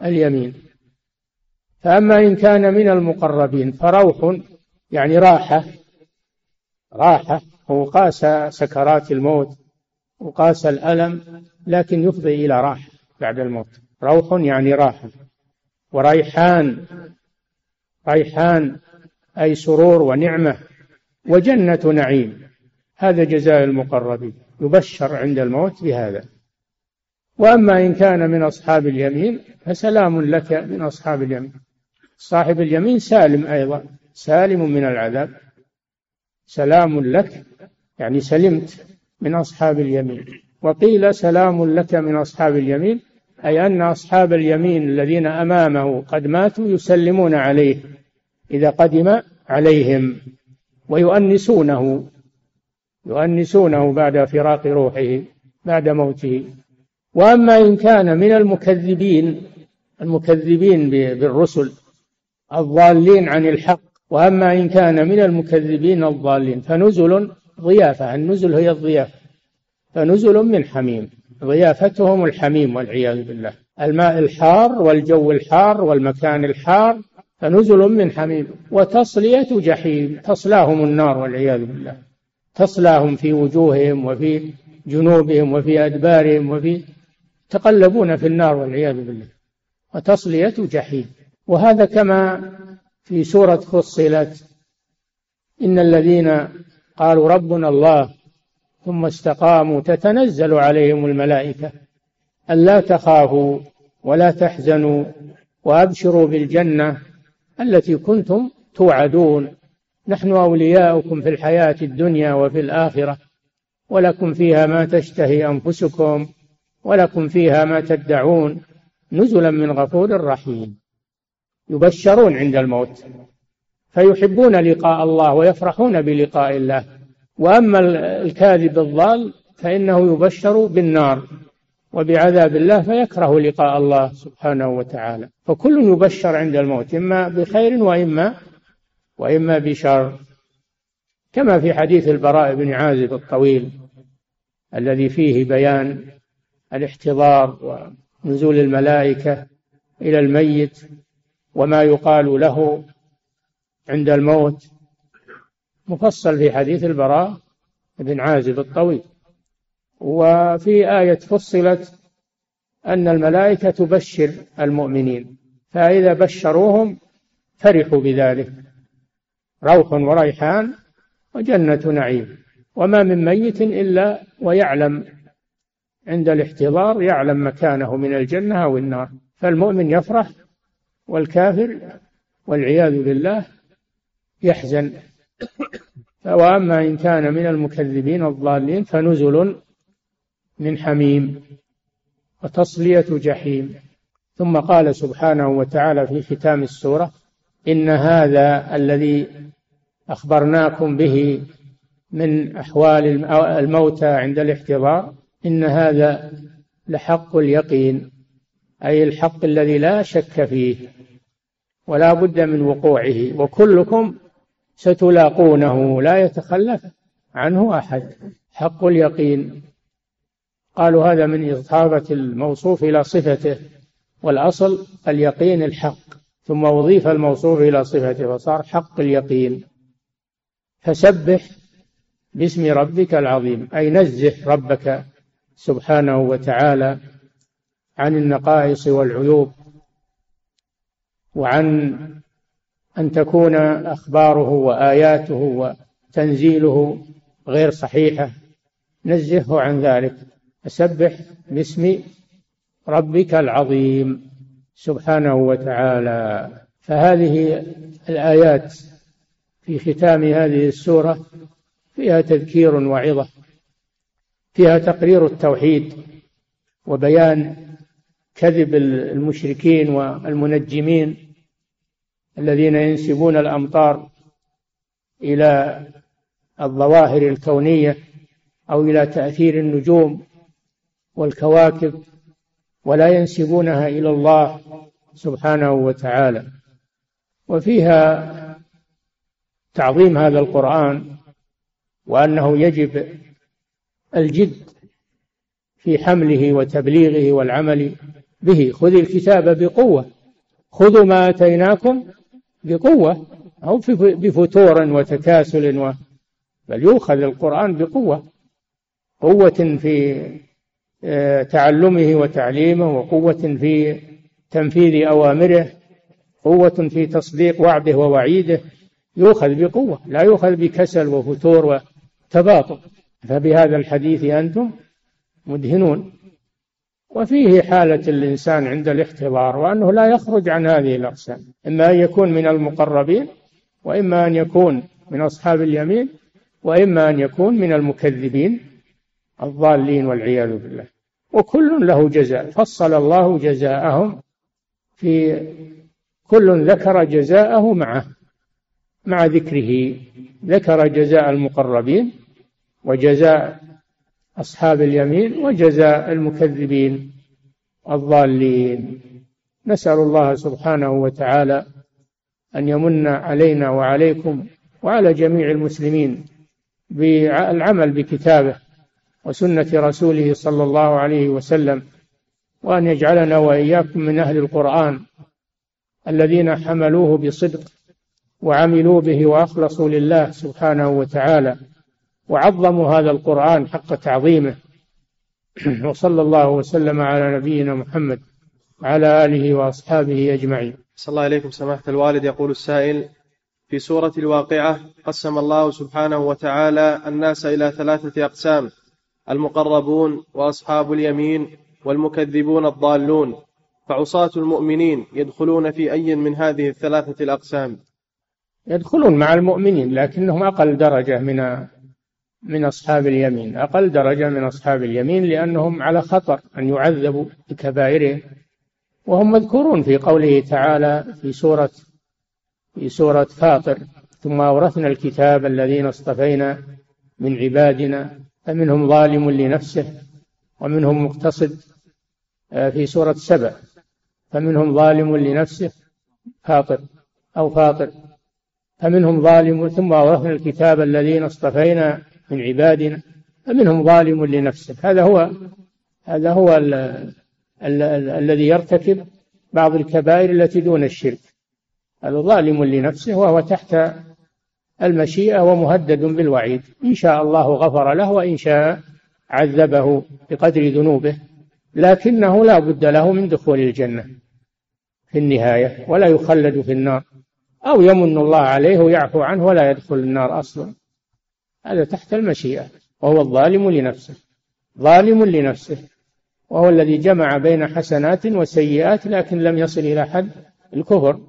اليمين. فأما إن كان من المقربين فروح يعني راحة راحة وقاس سكرات الموت وقاس الألم لكن يفضي إلى راحة بعد الموت. روح يعني راحة. وريحان ريحان أي سرور ونعمة وجنة نعيم. هذا جزاء المقربين. يبشر عند الموت بهذا. وأما إن كان من أصحاب اليمين فسلام لك من أصحاب اليمين. صاحب اليمين سالم أيضا سالم من العذاب. سلام لك يعني سلمت من أصحاب اليمين. وقيل سلام لك من أصحاب اليمين أي أن أصحاب اليمين الذين أمامه قد ماتوا يسلمون عليه إذا قدم عليهم ويؤنسونه يؤنسونه بعد فراق روحه بعد موته. وأما إن كان من المكذبين المكذبين بالرسل الضالين عن الحق وأما إن كان من المكذبين الضالين فنزل ضيافة النزل هي الضيافة فنزل من حميم ضيافتهم الحميم والعياذ بالله الماء الحار والجو الحار والمكان الحار فنزل من حميم وتصلية جحيم تصلاهم النار والعياذ بالله تصلاهم في وجوههم وفي جنوبهم وفي أدبارهم وفي تقلبون في النار والعياذ بالله وتصلية جحيم. وهذا كما في سورة فصلت إن الذين قالوا ربنا الله ثم استقاموا تتنزل عليهم الملائكة ألا تخافوا ولا تحزنوا وأبشروا بالجنة التي كنتم توعدون. نحن أولياؤكم في الحياة الدنيا وفي الآخرة ولكم فيها ما تشتهي أنفسكم ولكم فيها ما تدعون. نزلا من غفور رحيم. يبشرون عند الموت فيحبون لقاء الله ويفرحون بلقاء الله. وأما الكاذب الضال فإنه يبشر بالنار وبعذاب الله فيكره لقاء الله سبحانه وتعالى. فكل يبشر عند الموت إما بخير وإما وإما بشر. كما في حديث البراء بن عازب الطويل الذي فيه بيان الاحتضار ونزول الملائكة إلى الميت. وما يقال له عند الموت مفصل في حديث البراء بن عازب الطويل. وفي آية فصلت أن الملائكة تبشر المؤمنين فإذا بشروهم فرحوا بذلك روح وريحان وجنة نعيم. وما من ميت إلا ويعلم عند الاحتضار يعلم مكانه من الجنة أو النار. فالمؤمن يفرح والكافر والعياذ بالله يحزن. وأما إن كان من المكذبين الضالين فنزل من حميم وتصلية جحيم. ثم قال سبحانه وتعالى في ختام السورة إن هذا الذي أخبرناكم به من أحوال الموتى عند الاحتضار إن هذا لحق اليقين. أي الحق الذي لا شك فيه ولا بد من وقوعه وكلكم ستلاقونه لا يتخلف عنه أحد. حق اليقين. قالوا هذا من إضافة الموصوف إلى صفته والأصل اليقين الحق. ثم أضيف الموصوف إلى صفته فصار حق اليقين. فسبح باسم ربك العظيم أي نزه ربك سبحانه وتعالى. عن النقائص والعيوب وعن أن تكون أخباره وآياته وتنزيله غير صحيحة. نزهه عن ذلك. فسبح باسم ربك العظيم سبحانه وتعالى. فهذه الآيات في ختام هذه السورة فيها تذكير وعظة فيها تقرير التوحيد وبيان كذب المشركين والمنجمين الذين ينسبون الأمطار إلى الظواهر الكونية أو إلى تأثير النجوم والكواكب ولا ينسبونها إلى الله سبحانه وتعالى. وفيها تعظيم هذا القرآن وأنه يجب الجد في حمله وتبليغه والعمل به. خذ الكتاب بقوة. خذوا ما أتيناكم بقوة. أو بفتور وتكاسل و بل يؤخذ القرآن بقوة. قوة في آه، تعلمه وتعليمه وقوة في تنفيذ أوامره. قوة في تصديق وعده ووعيده. يؤخذ بقوة. لا يؤخذ بكسل وفتور وتباطؤ. فبهذا الحديث أنتم مدهنون. وفيه حالة الإنسان عند الاحتضار وأنه لا يخرج عن هذه الأقسام إما أن يكون من المقربين وإما أن يكون من أصحاب اليمين وإما أن يكون من المكذبين الضالين والعياذ بالله. وكل له جزاء فصل الله جزاءهم في كل ذكر جزاءه معه مع ذكره ذكر جزاء المقربين وجزاء أصحاب اليمين وجزاء المكذبين الضالين. نسأل الله سبحانه وتعالى أن يمن علينا وعليكم وعلى جميع المسلمين بالعمل بكتابه وسنة رسوله صلى الله عليه وسلم وأن يجعلنا وإياكم من أهل القرآن الذين حملوه بصدق وعملوا به وأخلصوا لله سبحانه وتعالى. وعظموا هذا القرآن حق تعظيمه. وصلى الله وسلم على نبينا محمد وعلى آله وأصحابه أجمعين. صلى الله عليكم سماحة الوالد. يقول السائل في سورة الواقعة قسم الله سبحانه وتعالى الناس إلى ثلاثة أقسام المقربون وأصحاب اليمين والمكذبون الضالون. فعصاة المؤمنين يدخلون في أي من هذه الثلاثة الأقسام؟ يدخلون مع المؤمنين لكنهم أقل درجة من من أصحاب اليمين أقل درجة من أصحاب اليمين لأنهم على خطر أن يعذبوا بكبائرهم. وهم مذكورون في قوله تعالى في سورة في سورة فاطر ثم أورثنا الكتاب الذين اصطفينا من عبادنا فمنهم ظالم لنفسه ومنهم مقتصد. آه، في سورة سبع فمنهم ظالم لنفسه فاطر أو فاطر فمنهم ظالم ثم أورثنا الكتاب الذين اصطفينا من عبادنا فمنهم ظالم لنفسه. هذا هو هذا هو ال ال ال الذي يرتكب بعض الكبائر التي دون الشرك. هذا ظالم لنفسه وهو تحت المشيئة ومهدد بالوعيد. إن شاء الله غفر له وإن شاء عذبه بقدر ذنوبه لكنه لا بد له من دخول الجنة في النهاية ولا يخلد في النار أو يمن الله عليه ويعفو عنه ولا يدخل النار أصلا. هذا تحت المشيئة. وهو الظالم لنفسه. ظالم لنفسه. وهو الذي جمع بين حسنات وسيئات لكن لم يصل إلى حد الكفر.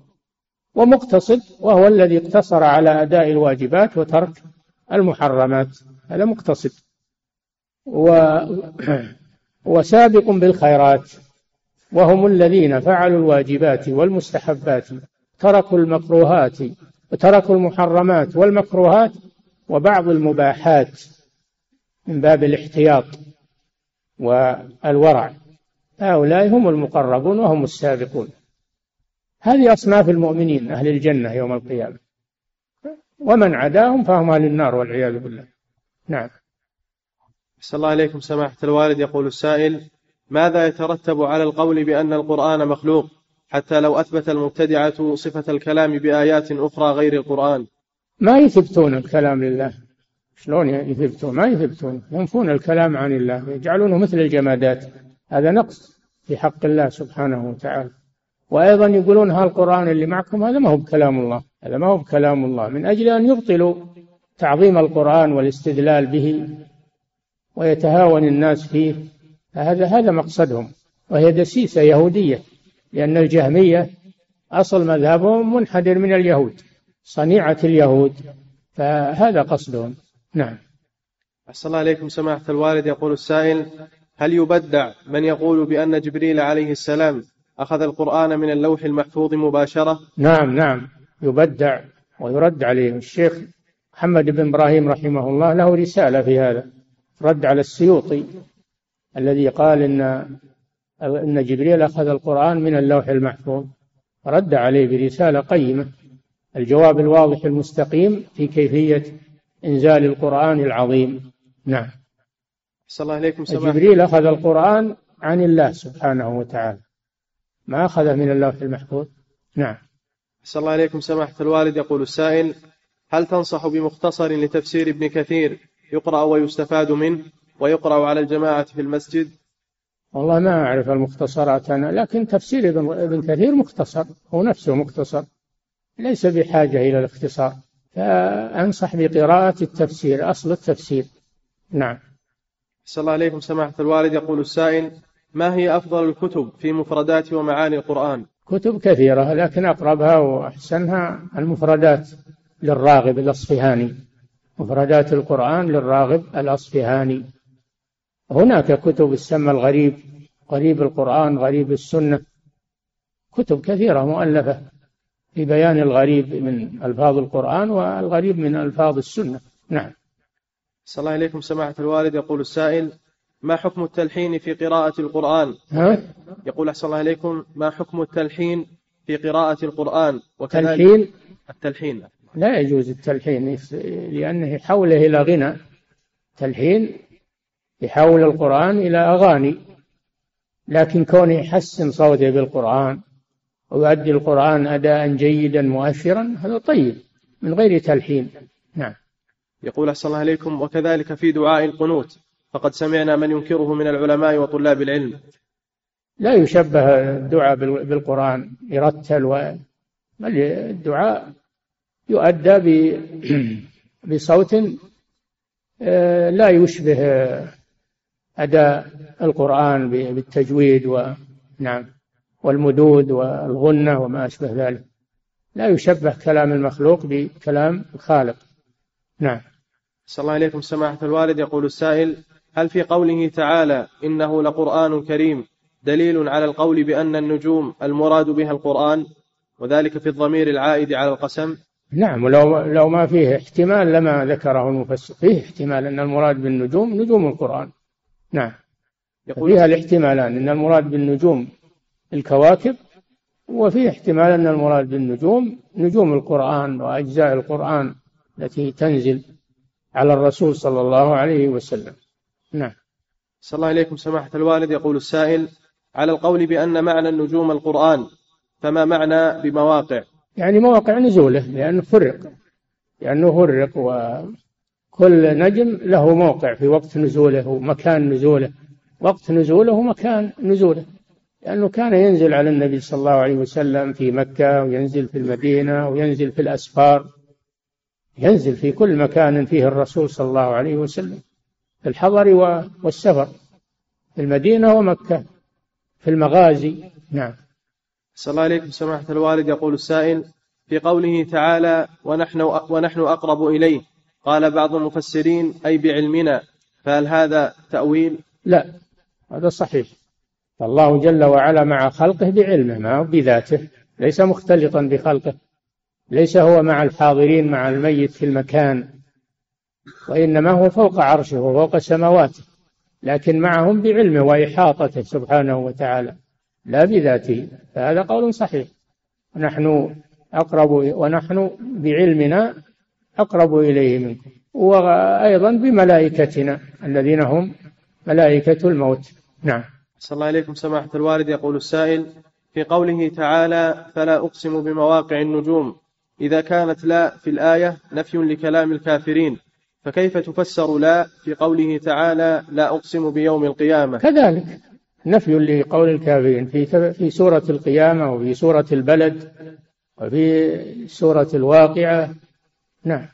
ومقتصد وهو الذي اقتصر على أداء الواجبات وترك المحرمات. هذا مقتصد. و وسابق بالخيرات. وهم الذين فعلوا الواجبات والمستحبات. تركوا المكروهات وتركوا المحرمات والمكروهات وبعض المباحات من باب الاحتياط والورع. هؤلاء هم المقربون وهم السابقون. هذه أصناف المؤمنين أهل الجنة يوم القيامة. ومن عداهم فهم أهل النار والعياذ بالله. نعم. صلى الله عليكم سماحة الوالد. يقول السائل ماذا يترتب على القول بأن القرآن مخلوق حتى لو أثبت المبتدعة صفة الكلام بآيات أخرى غير القرآن؟ ما يثبتون الكلام لله. شلون يثبتون؟ ما يثبتون. ينفون الكلام عن الله. يجعلونه مثل الجمادات. هذا نقص في حق الله سبحانه وتعالى. وأيضا يقولون ها القرآن اللي معكم هذا ما هو بكلام الله. هذا ما هو بكلام الله. من أجل أن يبطلوا تعظيم القرآن والاستدلال به ويتهاون الناس فيه هذا هذا مقصدهم. وهي دسيسة يهودية لأن الجهمية أصل مذهبهم منحدر من اليهود. صنيعة اليهود فهذا قصدهم نعم. أحسن الله عليكم سماحة الوالد. يقول السائل هل يبدع من يقول بأن جبريل عليه السلام أخذ القرآن من اللوح المحفوظ مباشرة؟ نعم نعم. يبدع ويرد عليه. الشيخ محمد بن إبراهيم رحمه الله له رسالة في هذا. رد على السيوطي الذي قال إن أن جبريل أخذ القرآن من اللوح المحفوظ. رد عليه برسالة قيمة. الجواب الواضح المستقيم في كيفية إنزال القرآن العظيم. نعم. صلى الله عليكم سماحة جبريل أخذ القرآن عن الله سبحانه وتعالى. ما أخذه من اللوح المحفوظ؟ نعم. صلى الله عليكم سماحة الوالد. يقول السائل هل تنصح بمختصر لتفسير ابن كثير يقرأ ويستفاد منه ويقرأ على الجماعة في المسجد؟ والله ما أعرف المختصرات أنا لكن تفسير ابن, ابن كثير مختصر هو نفسه مختصر. ليس بحاجة إلى الاختصار. فأنصح بقراءة التفسير أصل التفسير. نعم. صلى الله عليكم سماحة الوالد. يقول السائل ما هي أفضل الكتب في مفردات ومعاني القرآن؟ كتب كثيرة لكن أقربها وأحسنها المفردات للراغب الأصفهاني. مفردات القرآن للراغب الأصفهاني. هناك كتب تسمى الغريب غريب القرآن غريب السنة. كتب كثيرة مؤلفة. في بيان الغريب من ألفاظ القرآن والغريب من ألفاظ السنة. نعم. صلى الله عليكم سماحة الوالد. يقول السائل ما حكم التلحين في قراءة القرآن؟ ها؟ يقول أحسن الله عليكم ما حكم التلحين في قراءة القرآن؟ وكذلك تلحين؟ التلحين. لا يجوز التلحين لأنه يحوله إلى غنى. تلحين يحول القرآن إلى أغاني لكن كونه يحسن صوته بالقرآن ويؤدي القرآن أداء جيدا مؤثرا هذا طيب من غير تلحين. نعم. يقول أحسن الله عليكم وكذلك في دعاء القنوت فقد سمعنا من ينكره من العلماء وطلاب العلم. لا يشبه الدعاء بالقرآن يرتل و بل الدعاء يؤدى بصوت آه، لا يشبه أداء القرآن بالتجويد ونعم والمدود والغنة وما أشبه ذلك. لا يشبه كلام المخلوق بكلام الخالق. نعم. صلى الله عليكم سماحة الوالد. يقول السائل هل في قوله تعالى إنه لقرآن كريم دليل على القول بأن النجوم المراد بها القرآن وذلك في الضمير العائد على القسم؟ نعم ولو لو ما فيه احتمال لما ذكره المفسر. فيه احتمال أن المراد بالنجوم نجوم القرآن. نعم. يقول فيها الاحتمالان أن المراد بالنجوم الكواكب وفيه احتمال أن المراد بالنجوم نجوم القرآن وأجزاء القرآن التي تنزل على الرسول صلى الله عليه وسلم. نعم. صلى الله عليكم سماحة الوالد. يقول السائل على القول بأن معنى النجوم القرآن فما معنى بمواقع؟ يعني مواقع نزوله لأنه فرق لأنه فرق وكل نجم له موقع في وقت نزوله ومكان نزوله. وقت نزوله ومكان نزوله. لأنه كان ينزل على النبي صلى الله عليه وسلم في مكة وينزل في المدينة وينزل في الأسفار ينزل في كل مكان فيه الرسول صلى الله عليه وسلم في الحضر والسفر في المدينة ومكة في المغازي. نعم. صلى الله عليكم سماحة الوالد. يقول السائل في قوله تعالى ونحن ونحن أقرب إليه قال بعض المفسرين أي بعلمنا فهل هذا تأويل؟ لا هذا صحيح. فالله جل وعلا مع خلقه بعلمه ما بذاته ليس مختلطا بخلقه ليس هو مع الحاضرين مع الميت في المكان وإنما هو فوق عرشه وفوق سماواته لكن معهم بعلمه وإحاطته سبحانه وتعالى لا بذاته. فهذا قول صحيح. نحن أقرب ونحن بعلمنا أقرب إليه منكم. وأيضا بملائكتنا الذين هم ملائكة الموت. نعم. صلى الله عليكم سماحة الوالد. يقول السائل في قوله تعالى فلا أقسم بمواقع النجوم. إذا كانت لا في الآية نفي لكلام الكافرين. فكيف تفسر لا في قوله تعالى لا أقسم بيوم القيامة كذلك نفي لقول الكافرين في في سورة القيامة وفي سورة البلد وفي سورة الواقعة. نعم.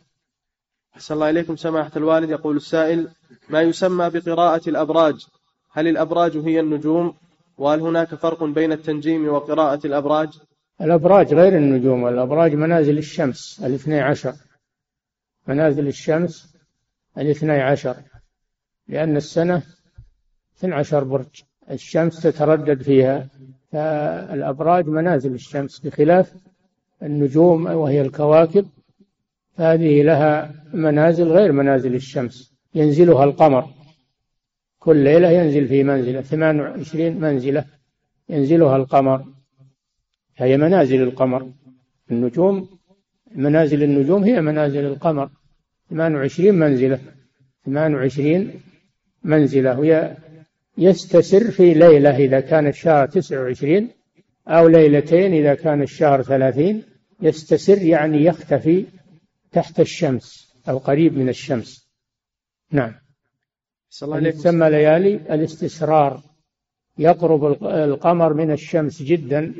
أحسن الله إليكم سماحة الوالد. يقول السائل ما يسمى بقراءة الأبراج؟ هل الأبراج هي النجوم؟ وهل هناك فرق بين التنجيم وقراءة الأبراج؟ الأبراج غير النجوم الأبراج منازل الشمس الاثني عشر. منازل الشمس الاثني عشر. لأن السنة اثني عشر برج. الشمس تتردد فيها فالأبراج منازل الشمس بخلاف النجوم وهي الكواكب. هذه لها منازل غير منازل الشمس. ينزلها القمر. كل ليلة ينزل في منزلة 28 منزلة ينزلها القمر. هي منازل القمر. النجوم منازل النجوم هي منازل القمر. 28 منزلة. 28 منزلة. وهي يستسر في ليلة إذا كان الشهر 29 أو ليلتين إذا كان الشهر 30 يستسر يعني يختفي تحت الشمس أو قريب من الشمس. نعم. تسمى ليالي الاستسرار. يقرب القمر من الشمس جدا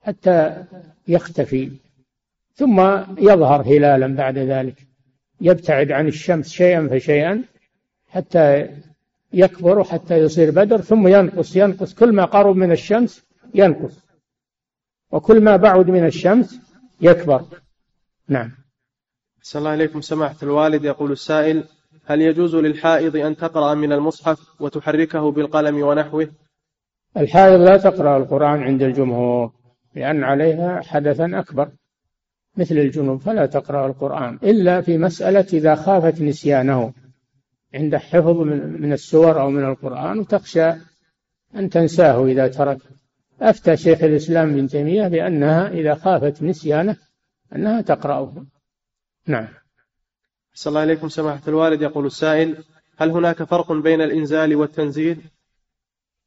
حتى يختفي. ثم يظهر هلالا بعد ذلك. يبتعد عن الشمس شيئا فشيئا حتى يكبر حتى يصير بدر. ثم ينقص ينقص. كل ما قرب من الشمس ينقص. وكل ما بعد من الشمس يكبر. نعم. صلى الله عليكم. سماحة الوالد يقول السائل هل يجوز للحائض أن تقرأ من المصحف وتحركه بالقلم ونحوه؟ الحائض لا تقرأ القرآن عند الجمهور لأن عليها حدثا أكبر مثل الجنوب فلا تقرأ القرآن إلا في مسألة إذا خافت نسيانه عند حفظ من السور أو من القرآن وتخشى أن تنساه إذا ترك. أفتى شيخ الإسلام ابن تيمية بأنها إذا خافت نسيانه أنها تقرأه. نعم. صلى الله عليكم سماحة الوالد. يقول السائل هل هناك فرق بين الإنزال والتنزيل؟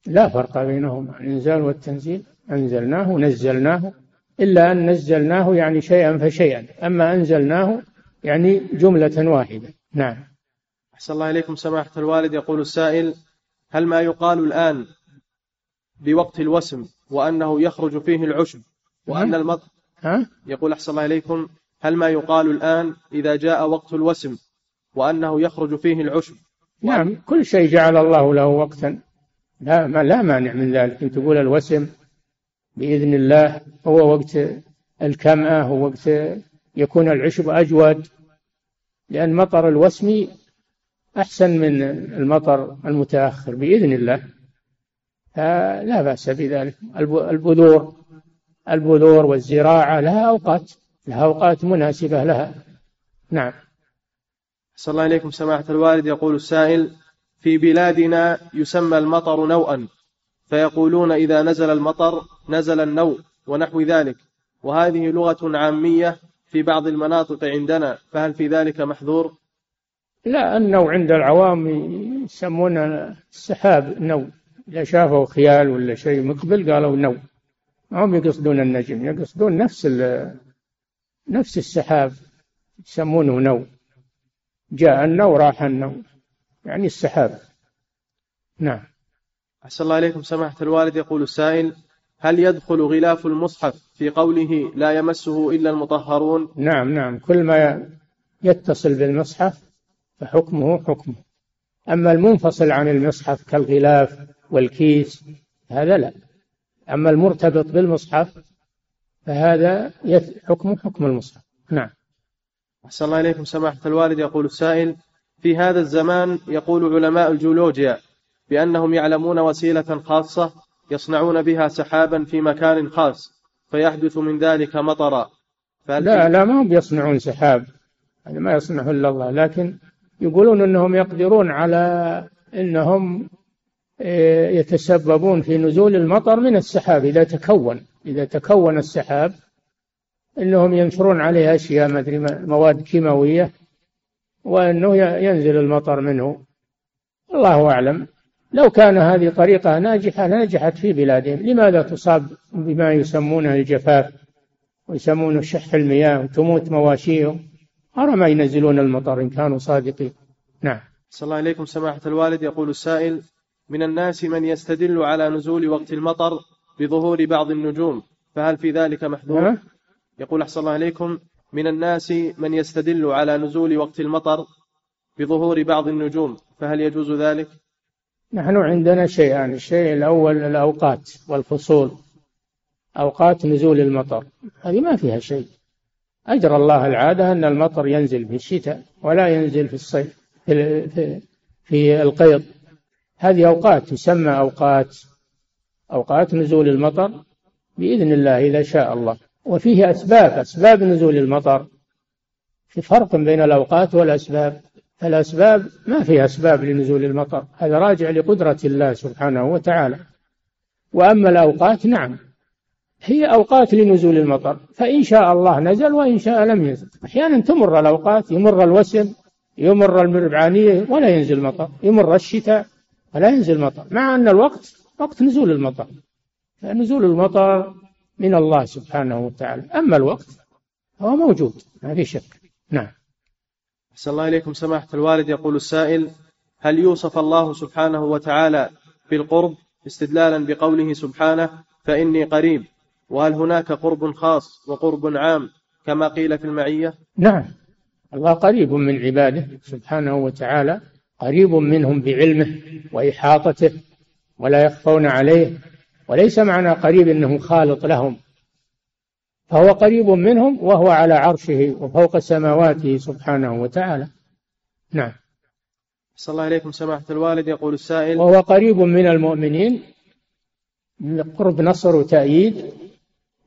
لا فرق بينهما. الإنزال والتنزيل أنزلناه نزلناه إلا أن نزلناه يعني شيئا فشيئا. أما أنزلناه يعني جملة واحدة. نعم. أحسن الله إليكم سماحة الوالد. يقول السائل هل ما يقال الآن بوقت الوسم وأنه يخرج فيه العشب وأن المطر؟ ها؟ يقول أحسن الله إليكم هل ما يقال الآن إذا جاء وقت الوسم وأنه يخرج فيه العشب؟ نعم كل شيء جعل الله له وقتا. لا ما لا مانع من ذلك. أن تقول الوسم بإذن الله هو وقت الكمأة هو وقت يكون العشب أجود. لأن مطر الوسم أحسن من المطر المتأخر بإذن الله. لا بأس بذلك. البذور البذور والزراعة لها أوقات. لها أوقات مناسبة لها. نعم. صلى الله عليكم سماحة الوالد. يقول السائل في بلادنا يسمى المطر نوءا فيقولون إذا نزل المطر نزل النوء ونحو ذلك. وهذه لغة عامية في بعض المناطق عندنا فهل في ذلك محذور؟ لا النوع عند العوام يسمون السحاب نوء إذا شافوا خيال ولا شيء مقبل قالوا نوء ما هم يقصدون النجم يقصدون نفس نفس السحاب يسمونه نوء. جاء النوء راح النوء. يعني السحاب. نعم. أحسن الله إليكم. سماحة الوالد يقول السائل هل يدخل غلاف المصحف في قوله لا يمسه إلا المطهرون؟ نعم نعم. كل ما يتصل بالمصحف فحكمه حكمه. أما المنفصل عن المصحف كالغلاف والكيس هذا لا. أما المرتبط بالمصحف فهذا حكمه حكم المصحف. نعم. أحسن الله إليكم. سماحة الوالد يقول السائل في هذا الزمان يقول علماء الجيولوجيا بأنهم يعلمون وسيلة خاصة يصنعون بها سحابا في مكان خاص فيحدث من ذلك مطرا. لا لا ما هم بيصنعون سحاب. هذا ما يصنعه إلا الله. لكن يقولون أنهم يقدرون على أنهم آه، يتسببون في نزول المطر من السحاب إذا تكون. إذا تكون السحاب أنهم ينشرون عليه أشياء أدري مواد كيماوية وأنه ينزل المطر منه. الله أعلم. لو كان هذه طريقة ناجحة نجحت في بلادهم. لماذا تصاب بما يسمونه الجفاف ويسمونه شح المياه وتموت مواشيهم؟ أرى ما ينزلون المطر إن كانوا صادقين. نعم. صلى الله عليكم سماحة الوالد. يقول السائل من الناس من يستدل على نزول وقت المطر بظهور بعض النجوم فهل في ذلك محذور. يقول أحسن الله عليكم من الناس من يستدل على نزول وقت المطر بظهور بعض النجوم فهل يجوز ذلك؟ نحن عندنا شيئان الشيء الأول الأوقات والفصول. أوقات نزول المطر هذه ما فيها شيء. أجرى الله العادة أن المطر ينزل في الشتاء ولا ينزل في الصيف في, في, في القيض. هذه أوقات تسمى أوقات أوقات نزول المطر بإذن الله إذا شاء الله. وفيه أسباب أسباب نزول المطر. في فرق بين الأوقات والأسباب. الأسباب ما في أسباب لنزول المطر. هذا راجع لقدرة الله سبحانه وتعالى. وأما الأوقات نعم. هي أوقات لنزول المطر. فإن شاء الله نزل وإن شاء لم ينزل أحيانا تمر الأوقات يمر الوسم يمر المربعانية ولا ينزل مطر. يمر الشتاء ولا ينزل مطر. مع أن الوقت وقت نزول المطر. فنزول المطر من الله سبحانه وتعالى. أما الوقت هو موجود ما في شك. نعم. أحسن الله إليكم. سماحة الوالد يقول السائل هل يوصف الله سبحانه وتعالى بالقرب استدلالا بقوله سبحانه فإني قريب؟ وهل هناك قرب خاص وقرب عام كما قيل في المعية؟ نعم. الله قريب من عباده سبحانه وتعالى قريب منهم بعلمه وإحاطته ولا يخفون عليه وليس معنى قريب إنه خالط لهم. فهو قريب منهم وهو على عرشه وفوق سماواته سبحانه وتعالى. نعم. صلى الله عليكم سماحة الوالد. يقول السائل وهو قريب من المؤمنين قرب نصر وتأييد.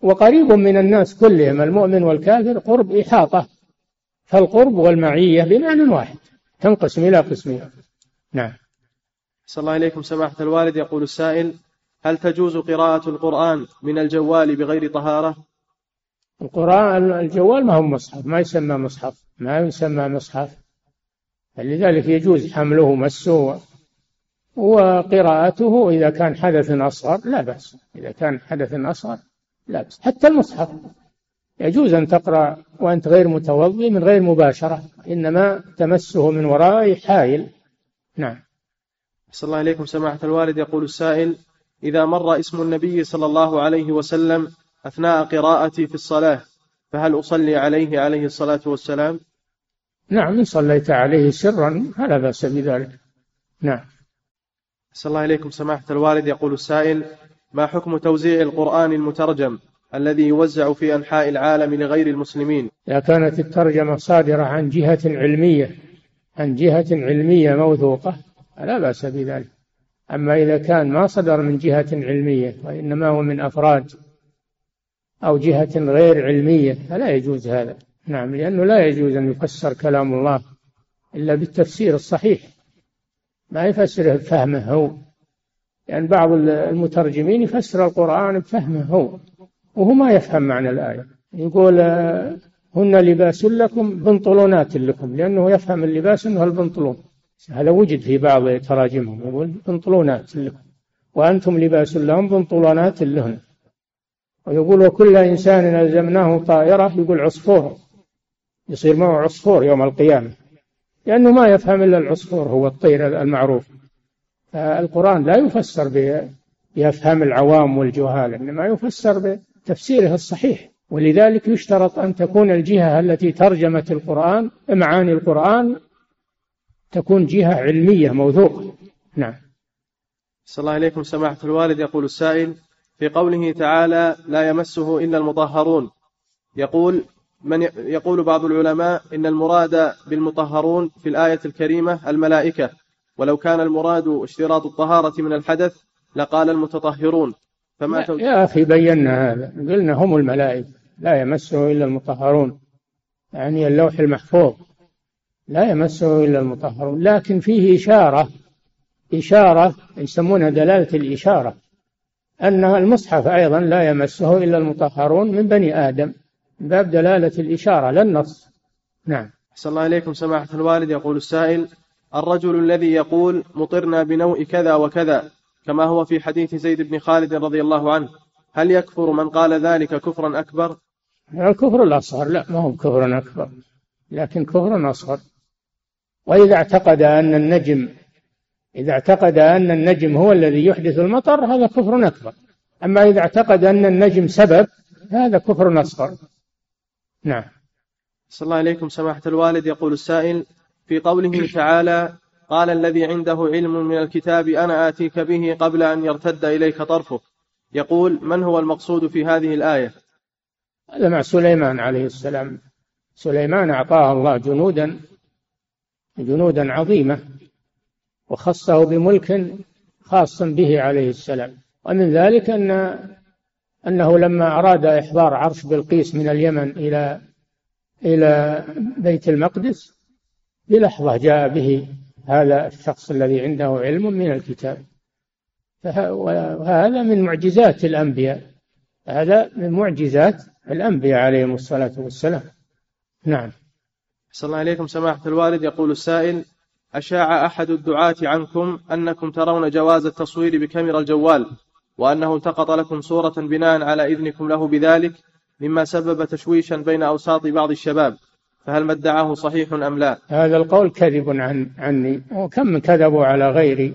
وقريب من الناس كلهم المؤمن والكافر قرب إحاطة. فالقرب والمعية بمعنى واحد تنقسم إلى قسمين. نعم. صلى الله عليكم سماحة الوالد. يقول السائل هل تجوز قراءة القرآن من الجوال بغير طهارة؟ القرآن الجوال ما هو مصحف ما يسمى مصحف ما يسمى مصحف. فلذلك يجوز حمله ومسه وقراءته إذا كان حدث أصغر لا بأس إذا كان حدث أصغر لا بأس. حتى المصحف. يجوز أن تقرأ وأنت غير متوضئ من غير مباشرة إنما تمسه من وراء حائل. نعم. صلى الله عليكم سماحة الوالد. يقول السائل إذا مر اسم النبي صلى الله عليه وسلم أثناء قراءتي في الصلاة فهل أصلي عليه عليه الصلاة والسلام؟ نعم إن صليت عليه سرا فلا بأس بذلك. نعم. صلى الله عليكم سماحة الوالد. يقول السائل ما حكم توزيع القرآن المترجم الذي يوزع في أنحاء العالم لغير المسلمين؟ إذا كانت الترجمة صادرة عن جهة علمية عن جهة علمية موثوقة فلا بأس بذلك. أما إذا كان ما صدر من جهة علمية وإنما هو من أفراد أو جهة غير علمية فلا يجوز هذا. نعم لأنه لا يجوز أن يفسر كلام الله إلا بالتفسير الصحيح. ما يفسره بفهمه هو. لأن بعض المترجمين يفسر القرآن بفهمه هو وهو ما يفهم معنى الآية. يقول هن لباس لكم بنطلونات لكم. لأنه يفهم اللباس أنه البنطلون. هذا وجد في بعض تراجمهم يقول بنطلونات لكم وأنتم لباس لهم بنطلونات لهن. ويقول وكل إنسان ألزمناه طائرة يقول عصفور يصير معه عصفور يوم القيامة لأنه ما يفهم إلا العصفور هو الطير المعروف. القرآن لا يفسر بأفهام العوام والجهال إنما يفسر بتفسيره الصحيح. ولذلك يشترط أن تكون الجهة التي ترجمت القرآن معاني القرآن تكون جهة علمية موثوقة. نعم. صلى الله عليكم سماحة الوالد. يقول السائل في قوله تعالى لا يمسه إلا المطهرون يقول من يقول بعض العلماء إن المراد بالمطهرون في الآية الكريمة الملائكة ولو كان المراد اشتراط الطهارة من الحدث لقال المتطهرون فما يا, يا أخي بينا هذا. قلنا هم الملائكة لا يمسه إلا المطهرون يعني اللوح المحفوظ. لا يمسه إلا المطهرون. لكن فيه إشارة إشارة يسمونها دلالة الإشارة أن المصحف أيضا لا يمسه إلا المطهرون من بني آدم من باب دلالة الإشارة لا النص. نعم. أحسن الله إليكم سماحة الوالد. يقول السائل الرجل الذي يقول مطرنا بنوء كذا وكذا كما هو في حديث زيد بن خالد رضي الله عنه هل يكفر من قال ذلك كفرا أكبر؟ الكفر الأصغر لا ما هو كفر أكبر لكن كفر أصغر. وإذا اعتقد أن النجم إذا اعتقد أن النجم هو الذي يحدث المطر هذا كفر أكبر. أما إذا اعتقد أن النجم سبب هذا كفر أصغر. نعم. صلى الله عليكم سماحة الوالد. يقول السائل في قوله تعالى قال الذي عنده علم من الكتاب أنا آتيك به قبل أن يرتد إليك طرفك. يقول من هو المقصود في هذه الآية؟ هذا مع سليمان عليه السلام. سليمان أعطاه الله جنودا جنودا عظيمة وخصه بملك خاص به عليه السلام. ومن ذلك أن أنه لما أراد إحضار عرش بلقيس من اليمن إلى إلى بيت المقدس بلحظة جاء به هذا الشخص الذي عنده علم من الكتاب. وهذا من معجزات الأنبياء. هذا من معجزات الأنبياء عليهم الصلاة والسلام. نعم. صلى الله عليكم سماحة الوالد. يقول السائل أشاع أحد الدعاة عنكم أنكم ترون جواز التصوير بكاميرا الجوال وأنه التقط لكم صورة بناء على إذنكم له بذلك مما سبب تشويشا بين أوساط بعض الشباب فهل ما ادعاه صحيح أم لا؟ هذا القول كذب عن عني وكم كذبوا على غيري.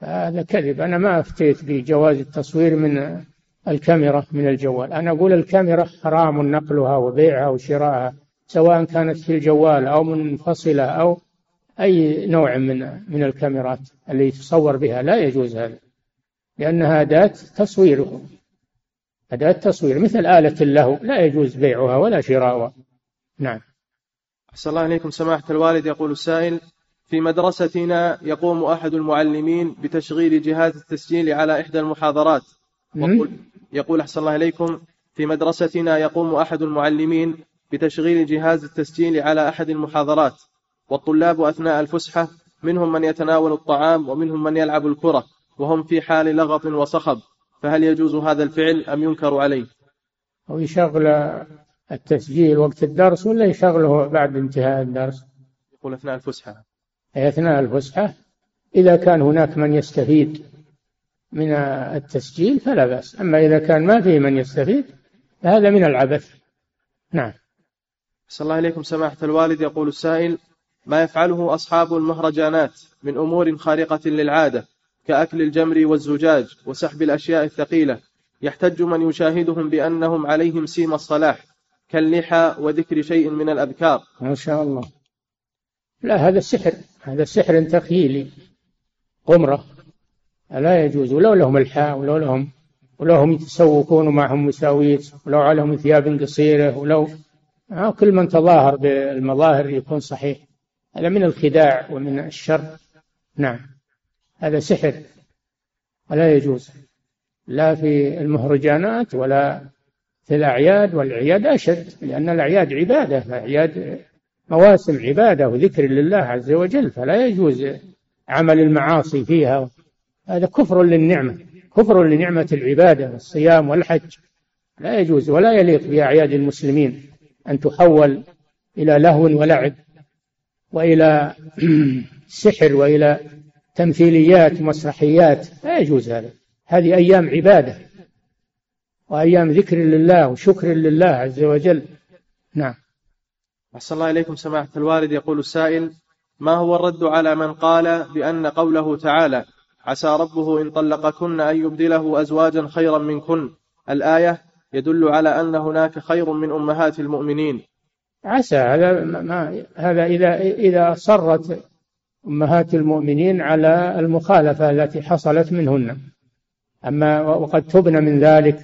هذا كذب. أنا ما أفتيت بجواز التصوير من الكاميرا من الجوال. أنا أقول الكاميرا حرام نقلها وبيعها وشراءها. سواء كانت في الجوال أو منفصلة أو أي نوع من من الكاميرات اللي يتصور بها لا يجوز هذا لأنها أداة تصوير أداة تصوير مثل آلة اللهو لا يجوز بيعها ولا شراؤها. نعم. أحسن الله عليكم سماحة الوالد يقول السائل في مدرستنا يقوم أحد المعلمين بتشغيل جهاز التسجيل على إحدى المحاضرات. يقول أحسن الله إليكم في مدرستنا يقوم أحد المعلمين بتشغيل جهاز التسجيل على أحد المحاضرات والطلاب أثناء الفسحة منهم من يتناول الطعام ومنهم من يلعب الكرة وهم في حال لغط وصخب. فهل يجوز هذا الفعل أم ينكر عليه؟ أو يشغل التسجيل وقت الدرس ولا يشغله بعد انتهاء الدرس؟ يقول أثناء الفسحة. أثناء الفسحة؟ إذا كان هناك من يستفيد من التسجيل فلا بأس. أما إذا كان ما فيه من يستفيد فهذا من العبث. نعم. صلى الله عليكم سماحة الوالد. يقول السائل ما يفعله أصحاب المهرجانات من أمور خارقة للعادة كأكل الجمر والزجاج وسحب الأشياء الثقيلة يحتج من يشاهدهم بأنهم عليهم سيم الصلاح كاللحى وذكر شيء من الأذكار. ما شاء الله. لا هذا السحر هذا سحر تخيلي قمرة. لا يجوز. ولو لهم الحاء ولو لهم ولو هم يتسوقون ومعهم مساويت ولو عليهم ثياب قصيرة ولو كل من تظاهر بالمظاهر يكون صحيح. هذا من الخداع ومن الشر. نعم. هذا سحر. ولا يجوز. لا في المهرجانات ولا في الأعياد والأعياد أشد لأن الأعياد عبادة الأعياد مواسم عبادة وذكر لله عز وجل فلا يجوز عمل المعاصي فيها. هذا كفر للنعمة كفر لنعمة العبادة والصيام والحج. لا يجوز ولا يليق بأعياد المسلمين. أن تحول إلى لهو ولعب وإلى سحر وإلى تمثيليات مسرحيات. لا يجوز هذا. هذه أيام عبادة وأيام ذكر لله وشكر لله عز وجل. نعم. أحسن الله إليكم سماحة الوالد. يقول السائل ما هو الرد على من قال بأن قوله تعالى عسى ربه إن طلقكن أن يبدله أزواجا خيرا منكن؟ الآية يدل على أن هناك خير من أمهات المؤمنين. عسى هذا ما هذا إذا إذا صرت أمهات المؤمنين على المخالفة التي حصلت منهن. أما وقد تبن من ذلك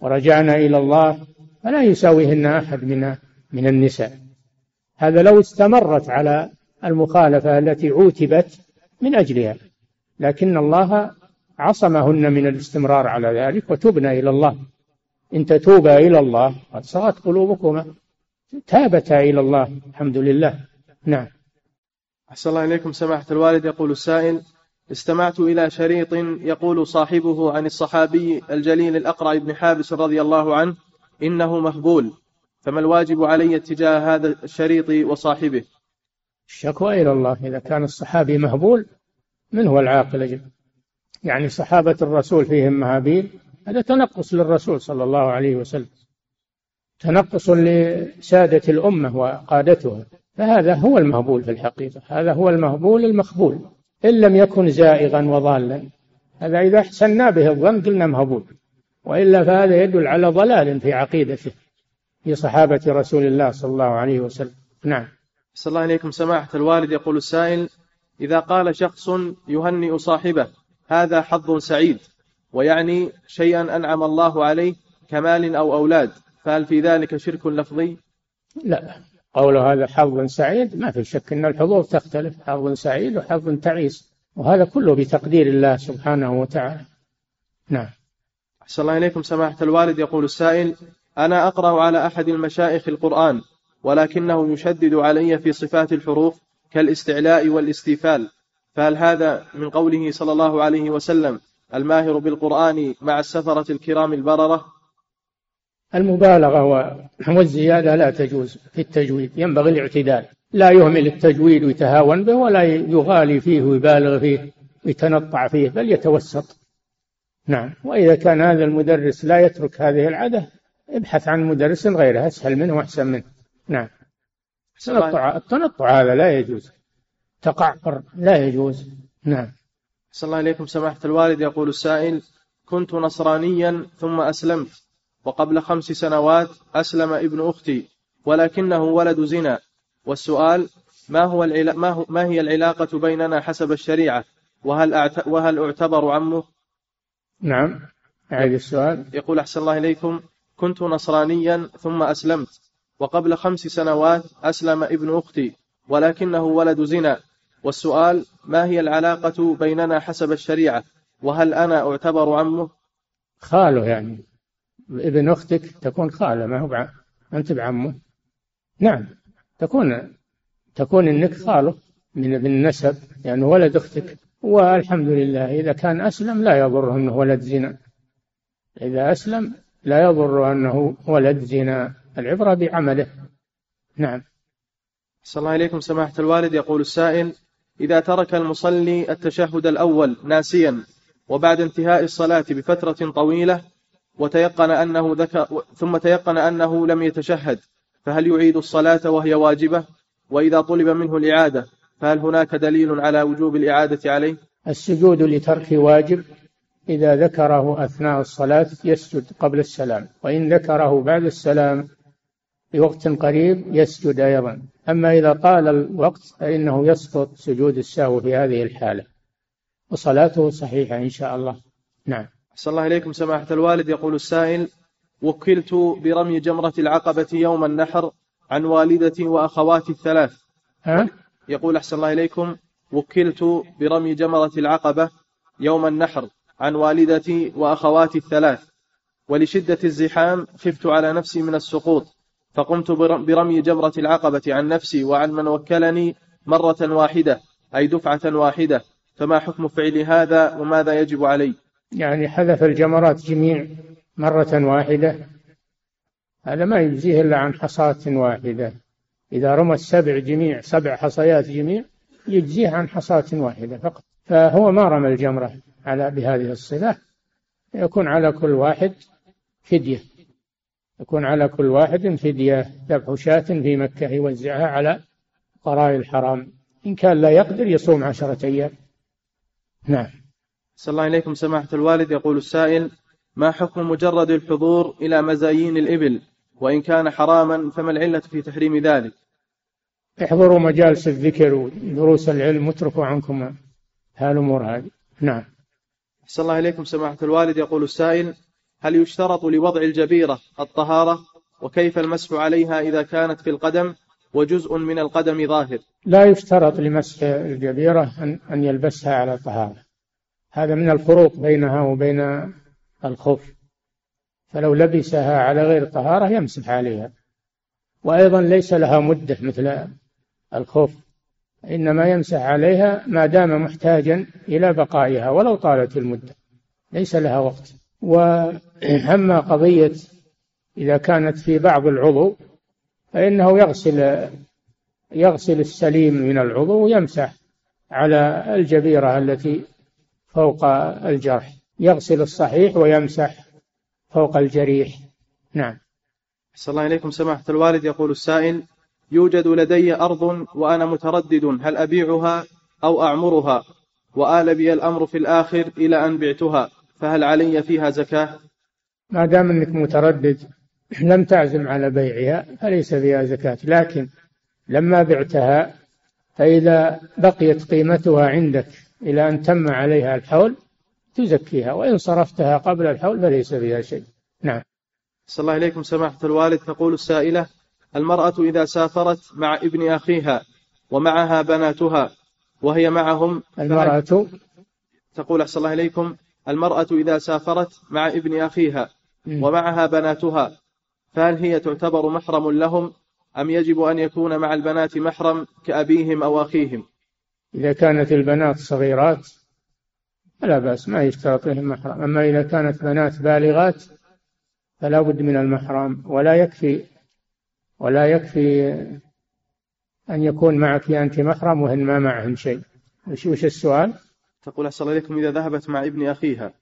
ورجعنا إلى الله فلا يساويهن أحد من من النساء. هذا لو استمرت على المخالفة التي عوتبت من أجلها. لكن الله عصمهن من الاستمرار على ذلك وتبنا إلى الله. إن تتوبا إلى الله قد صغت قلوبكما تابتا إلى الله الحمد لله. نعم. أحسن الله إليكم سماحة الوالد يقول السائل استمعت إلى شريط يقول صاحبه عن الصحابي الجليل الأقرع بن حابس رضي الله عنه إنه مهبول فما الواجب علي اتجاه هذا الشريط وصاحبه؟ الشكوى إلى الله إذا كان الصحابي مهبول من هو العاقل أجل يعني صحابة الرسول فيهم مهابيل هذا تنقص للرسول صلى الله عليه وسلم. تنقص لسادة الأمة وقادتها. فهذا هو المهبول في الحقيقة. هذا هو المهبول المخبول إن لم يكن زائغا وضالا. هذا إذا أحسنا به الظن قلنا مهبول. وإلا فهذا يدل على ضلال في عقيدته في صحابة رسول الله صلى الله عليه وسلم. نعم. صلى الله عليكم. سماحة الوالد يقول السائل إذا قال شخص يهنئ صاحبه هذا حظ سعيد. ويعني شيئا أنعم الله عليه كمال أو أولاد فهل في ذلك شرك لفظي؟ لا. قوله هذا حظ سعيد ما في شك أن الحظوظ تختلف حظ سعيد وحظ تعيس وهذا كله بتقدير الله سبحانه وتعالى. نعم. أحسن الله إليكم سماحة الوالد يقول السائل أنا أقرأ على أحد المشايخ القرآن ولكنه يشدد علي في صفات الحروف كالاستعلاء والاستيفال فهل هذا من قوله صلى الله عليه وسلم الماهر بالقرآن مع السفرة الكرام البررة؟ المبالغة والزيادة لا تجوز في التجويد ينبغي الاعتدال. لا يهمل التجويد ويتهاون به ولا يغالي فيه ويبالغ فيه ويتنطع فيه بل يتوسط. نعم. وإذا كان هذا المدرس لا يترك هذه العادة ابحث عن مدرس غيره أسهل منه وأحسن منه. نعم. التنطع التنطع هذا لا يجوز. تقعقر لا يجوز. نعم. صلى الله عليكم. سماحة الوالد يقول السائل كنت نصرانيا ثم أسلمت وقبل خمس سنوات أسلم ابن أختي ولكنه ولد زنا. والسؤال ما هو العلا... ما, هو... ما هي العلاقة بيننا حسب الشريعة وهل أعت... وهل أعتبر عمه؟ نعم. أعيد السؤال. يقول أحسن الله إليكم. كنت نصرانيا ثم أسلمت وقبل خمس سنوات أسلم ابن أختي ولكنه ولد زنا. والسؤال ما هي العلاقة بيننا حسب الشريعة؟ وهل أنا أعتبر عمه؟ خاله يعني. ابن أختك تكون خالة ما هو أنت بعمه. نعم تكون تكون إنك خاله من النسب يعني ولد أختك. والحمد لله إذا كان أسلم لا يضره أنه ولد زنا. إذا أسلم لا يضر أنه ولد زنا. العبرة بعمله. نعم. صلى الله عليكم سماحة الوالد. يقول السائل إذا ترك المصلي التشهد الأول ناسيا وبعد انتهاء الصلاة بفترة طويلة وتيقن أنه ذكر ثم تيقن أنه لم يتشهد فهل يعيد الصلاة وهي واجبة؟ وإذا طلب منه الإعادة فهل هناك دليل على وجوب الإعادة عليه؟ السجود لترك واجب إذا ذكره أثناء الصلاة يسجد قبل السلام وإن ذكره بعد السلام بوقت قريب يسجد أيضا. أما إذا طال الوقت فإنه يسقط سجود السهو في هذه الحالة. وصلاته صحيحة إن شاء الله. نعم. صلى الله عليكم سماحة الوالد. يقول السائل وكلت برمي جمرة العقبة يوم النحر عن والدتي وأخواتي الثلاث. ها؟ يقول أحسن الله إليكم وكلت برمي جمرة العقبة يوم النحر عن والدتي وأخواتي الثلاث. ولشدة الزحام خفت على نفسي من السقوط. فقمت برمي جمرة العقبة عن نفسي وعن من وكلني مرة واحدة أي دفعة واحدة. فما حكم فعل هذا وماذا يجب علي؟ يعني حذف الجمرات جميع مرة واحدة. هذا ما يجزيه إلا عن حصاة واحدة. إذا رمى السبع جميع سبع حصيات جميع يجزيه عن حصاة واحدة فقط. فهو ما رمى الجمرة على بهذه الصفة يكون على كل واحد فدية. يكون على كل واحد فدية ذبح شاة في مكة يوزعها على قراء الحرام. إن كان لا يقدر يصوم عشرة أيام. نعم. صلى الله عليكم سماحة الوالد. يقول السائل ما حكم مجرد الحضور إلى مزايين الإبل؟ وإن كان حراما فما العلة في تحريم ذلك؟ احضروا مجالس الذكر ودروس العلم واتركوا عنكم هالأمور هذه. نعم. صلى الله عليكم سماحة الوالد. يقول السائل هل يشترط لوضع الجبيرة الطهارة وكيف المسح عليها إذا كانت في القدم وجزء من القدم ظاهر؟ لا يشترط لمسح الجبيرة أن يلبسها على طهارة هذا من الفروق بينها وبين الخف. فلو لبسها على غير طهارة يمسح عليها. وأيضا ليس لها مدة مثل الخف. إنما يمسح عليها ما دام محتاجا إلى بقائها ولو طالت المدة. ليس لها وقت. وأما قضية إذا كانت في بعض العضو فإنه يغسل يغسل السليم من العضو ويمسح على الجبيرة التي فوق الجرح. يغسل الصحيح ويمسح فوق الجريح. نعم. صلى الله عليكم سماحة الوالد يقول السائل يوجد لدي أرض وأنا متردد هل أبيعها أو أعمرها؟ وآل بي الأمر في الآخر إلى أن بعتها فهل علي فيها زكاة؟ ما دام أنك متردد لم تعزم على بيعها فليس فيها زكاة. لكن لما بعتها فإذا بقيت قيمتها عندك إلى أن تم عليها الحول تزكيها. وإن صرفتها قبل الحول فليس فيها شيء. نعم. صلى الله عليكم سماحة الوالد. تقول السائلة المرأة إذا سافرت مع ابن أخيها ومعها بناتها وهي معهم المرأة تقول أحسن الله إليكم المرأة إذا سافرت مع ابن أخيها ومعها بناتها. فهل هي تعتبر محرم لهم أم يجب أن يكون مع البنات محرم كأبيهم أو أخيهم؟ إذا كانت البنات صغيرات فلا بأس ما يشترط لهم محرم. أما إذا كانت بنات بالغات فلا بد من المحرم ولا يكفي ولا يكفي أن يكون معك أنت محرم وهن ما معهن شيء. وش, السؤال؟ تقول أحسن عليكم إذا ذهبت مع ابن أخيها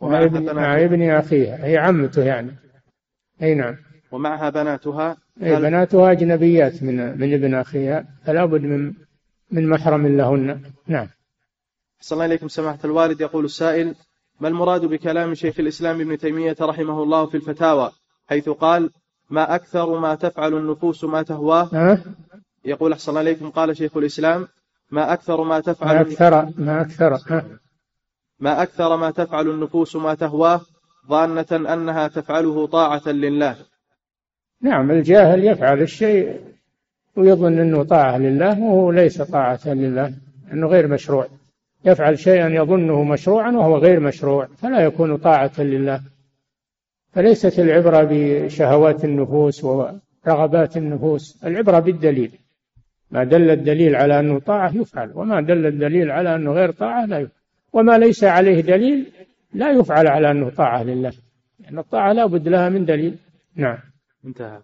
مع ابن, مع ابن أخيها هي عمته يعني. أي نعم. ومعها بناتها. أي بناتها أجنبيات من من ابن أخيها. فلا بد من من محرم لهن. نعم. صلى الله عليكم سماحة الوالد. يقول السائل ما المراد بكلام شيخ الإسلام ابن تيمية رحمه الله في الفتاوى؟ حيث قال ما أكثر ما تفعل النفوس ما تهواه. أه؟ يقول أحسن الله عليكم قال شيخ الإسلام ما أكثر ما تفعل ما أكثر ما أكثر. أه؟ ما أكثر ما تفعل النفوس ما تهواه ظانة أنها تفعله طاعة لله. نعم الجاهل يفعل الشيء ويظن أنه طاعة لله وهو ليس طاعة لله أنه غير مشروع. يفعل شيئا يظنه مشروعا وهو غير مشروع فلا يكون طاعة لله. فليست العبرة بشهوات النفوس ورغبات النفوس العبرة بالدليل. ما دل الدليل على أنه طاعة يفعل وما دل الدليل على أنه غير طاعة لا يفعل. وما ليس عليه دليل لا يفعل على أنه طاعة لله. لأن يعني الطاعة لا بد لها من دليل. نعم. انتهى.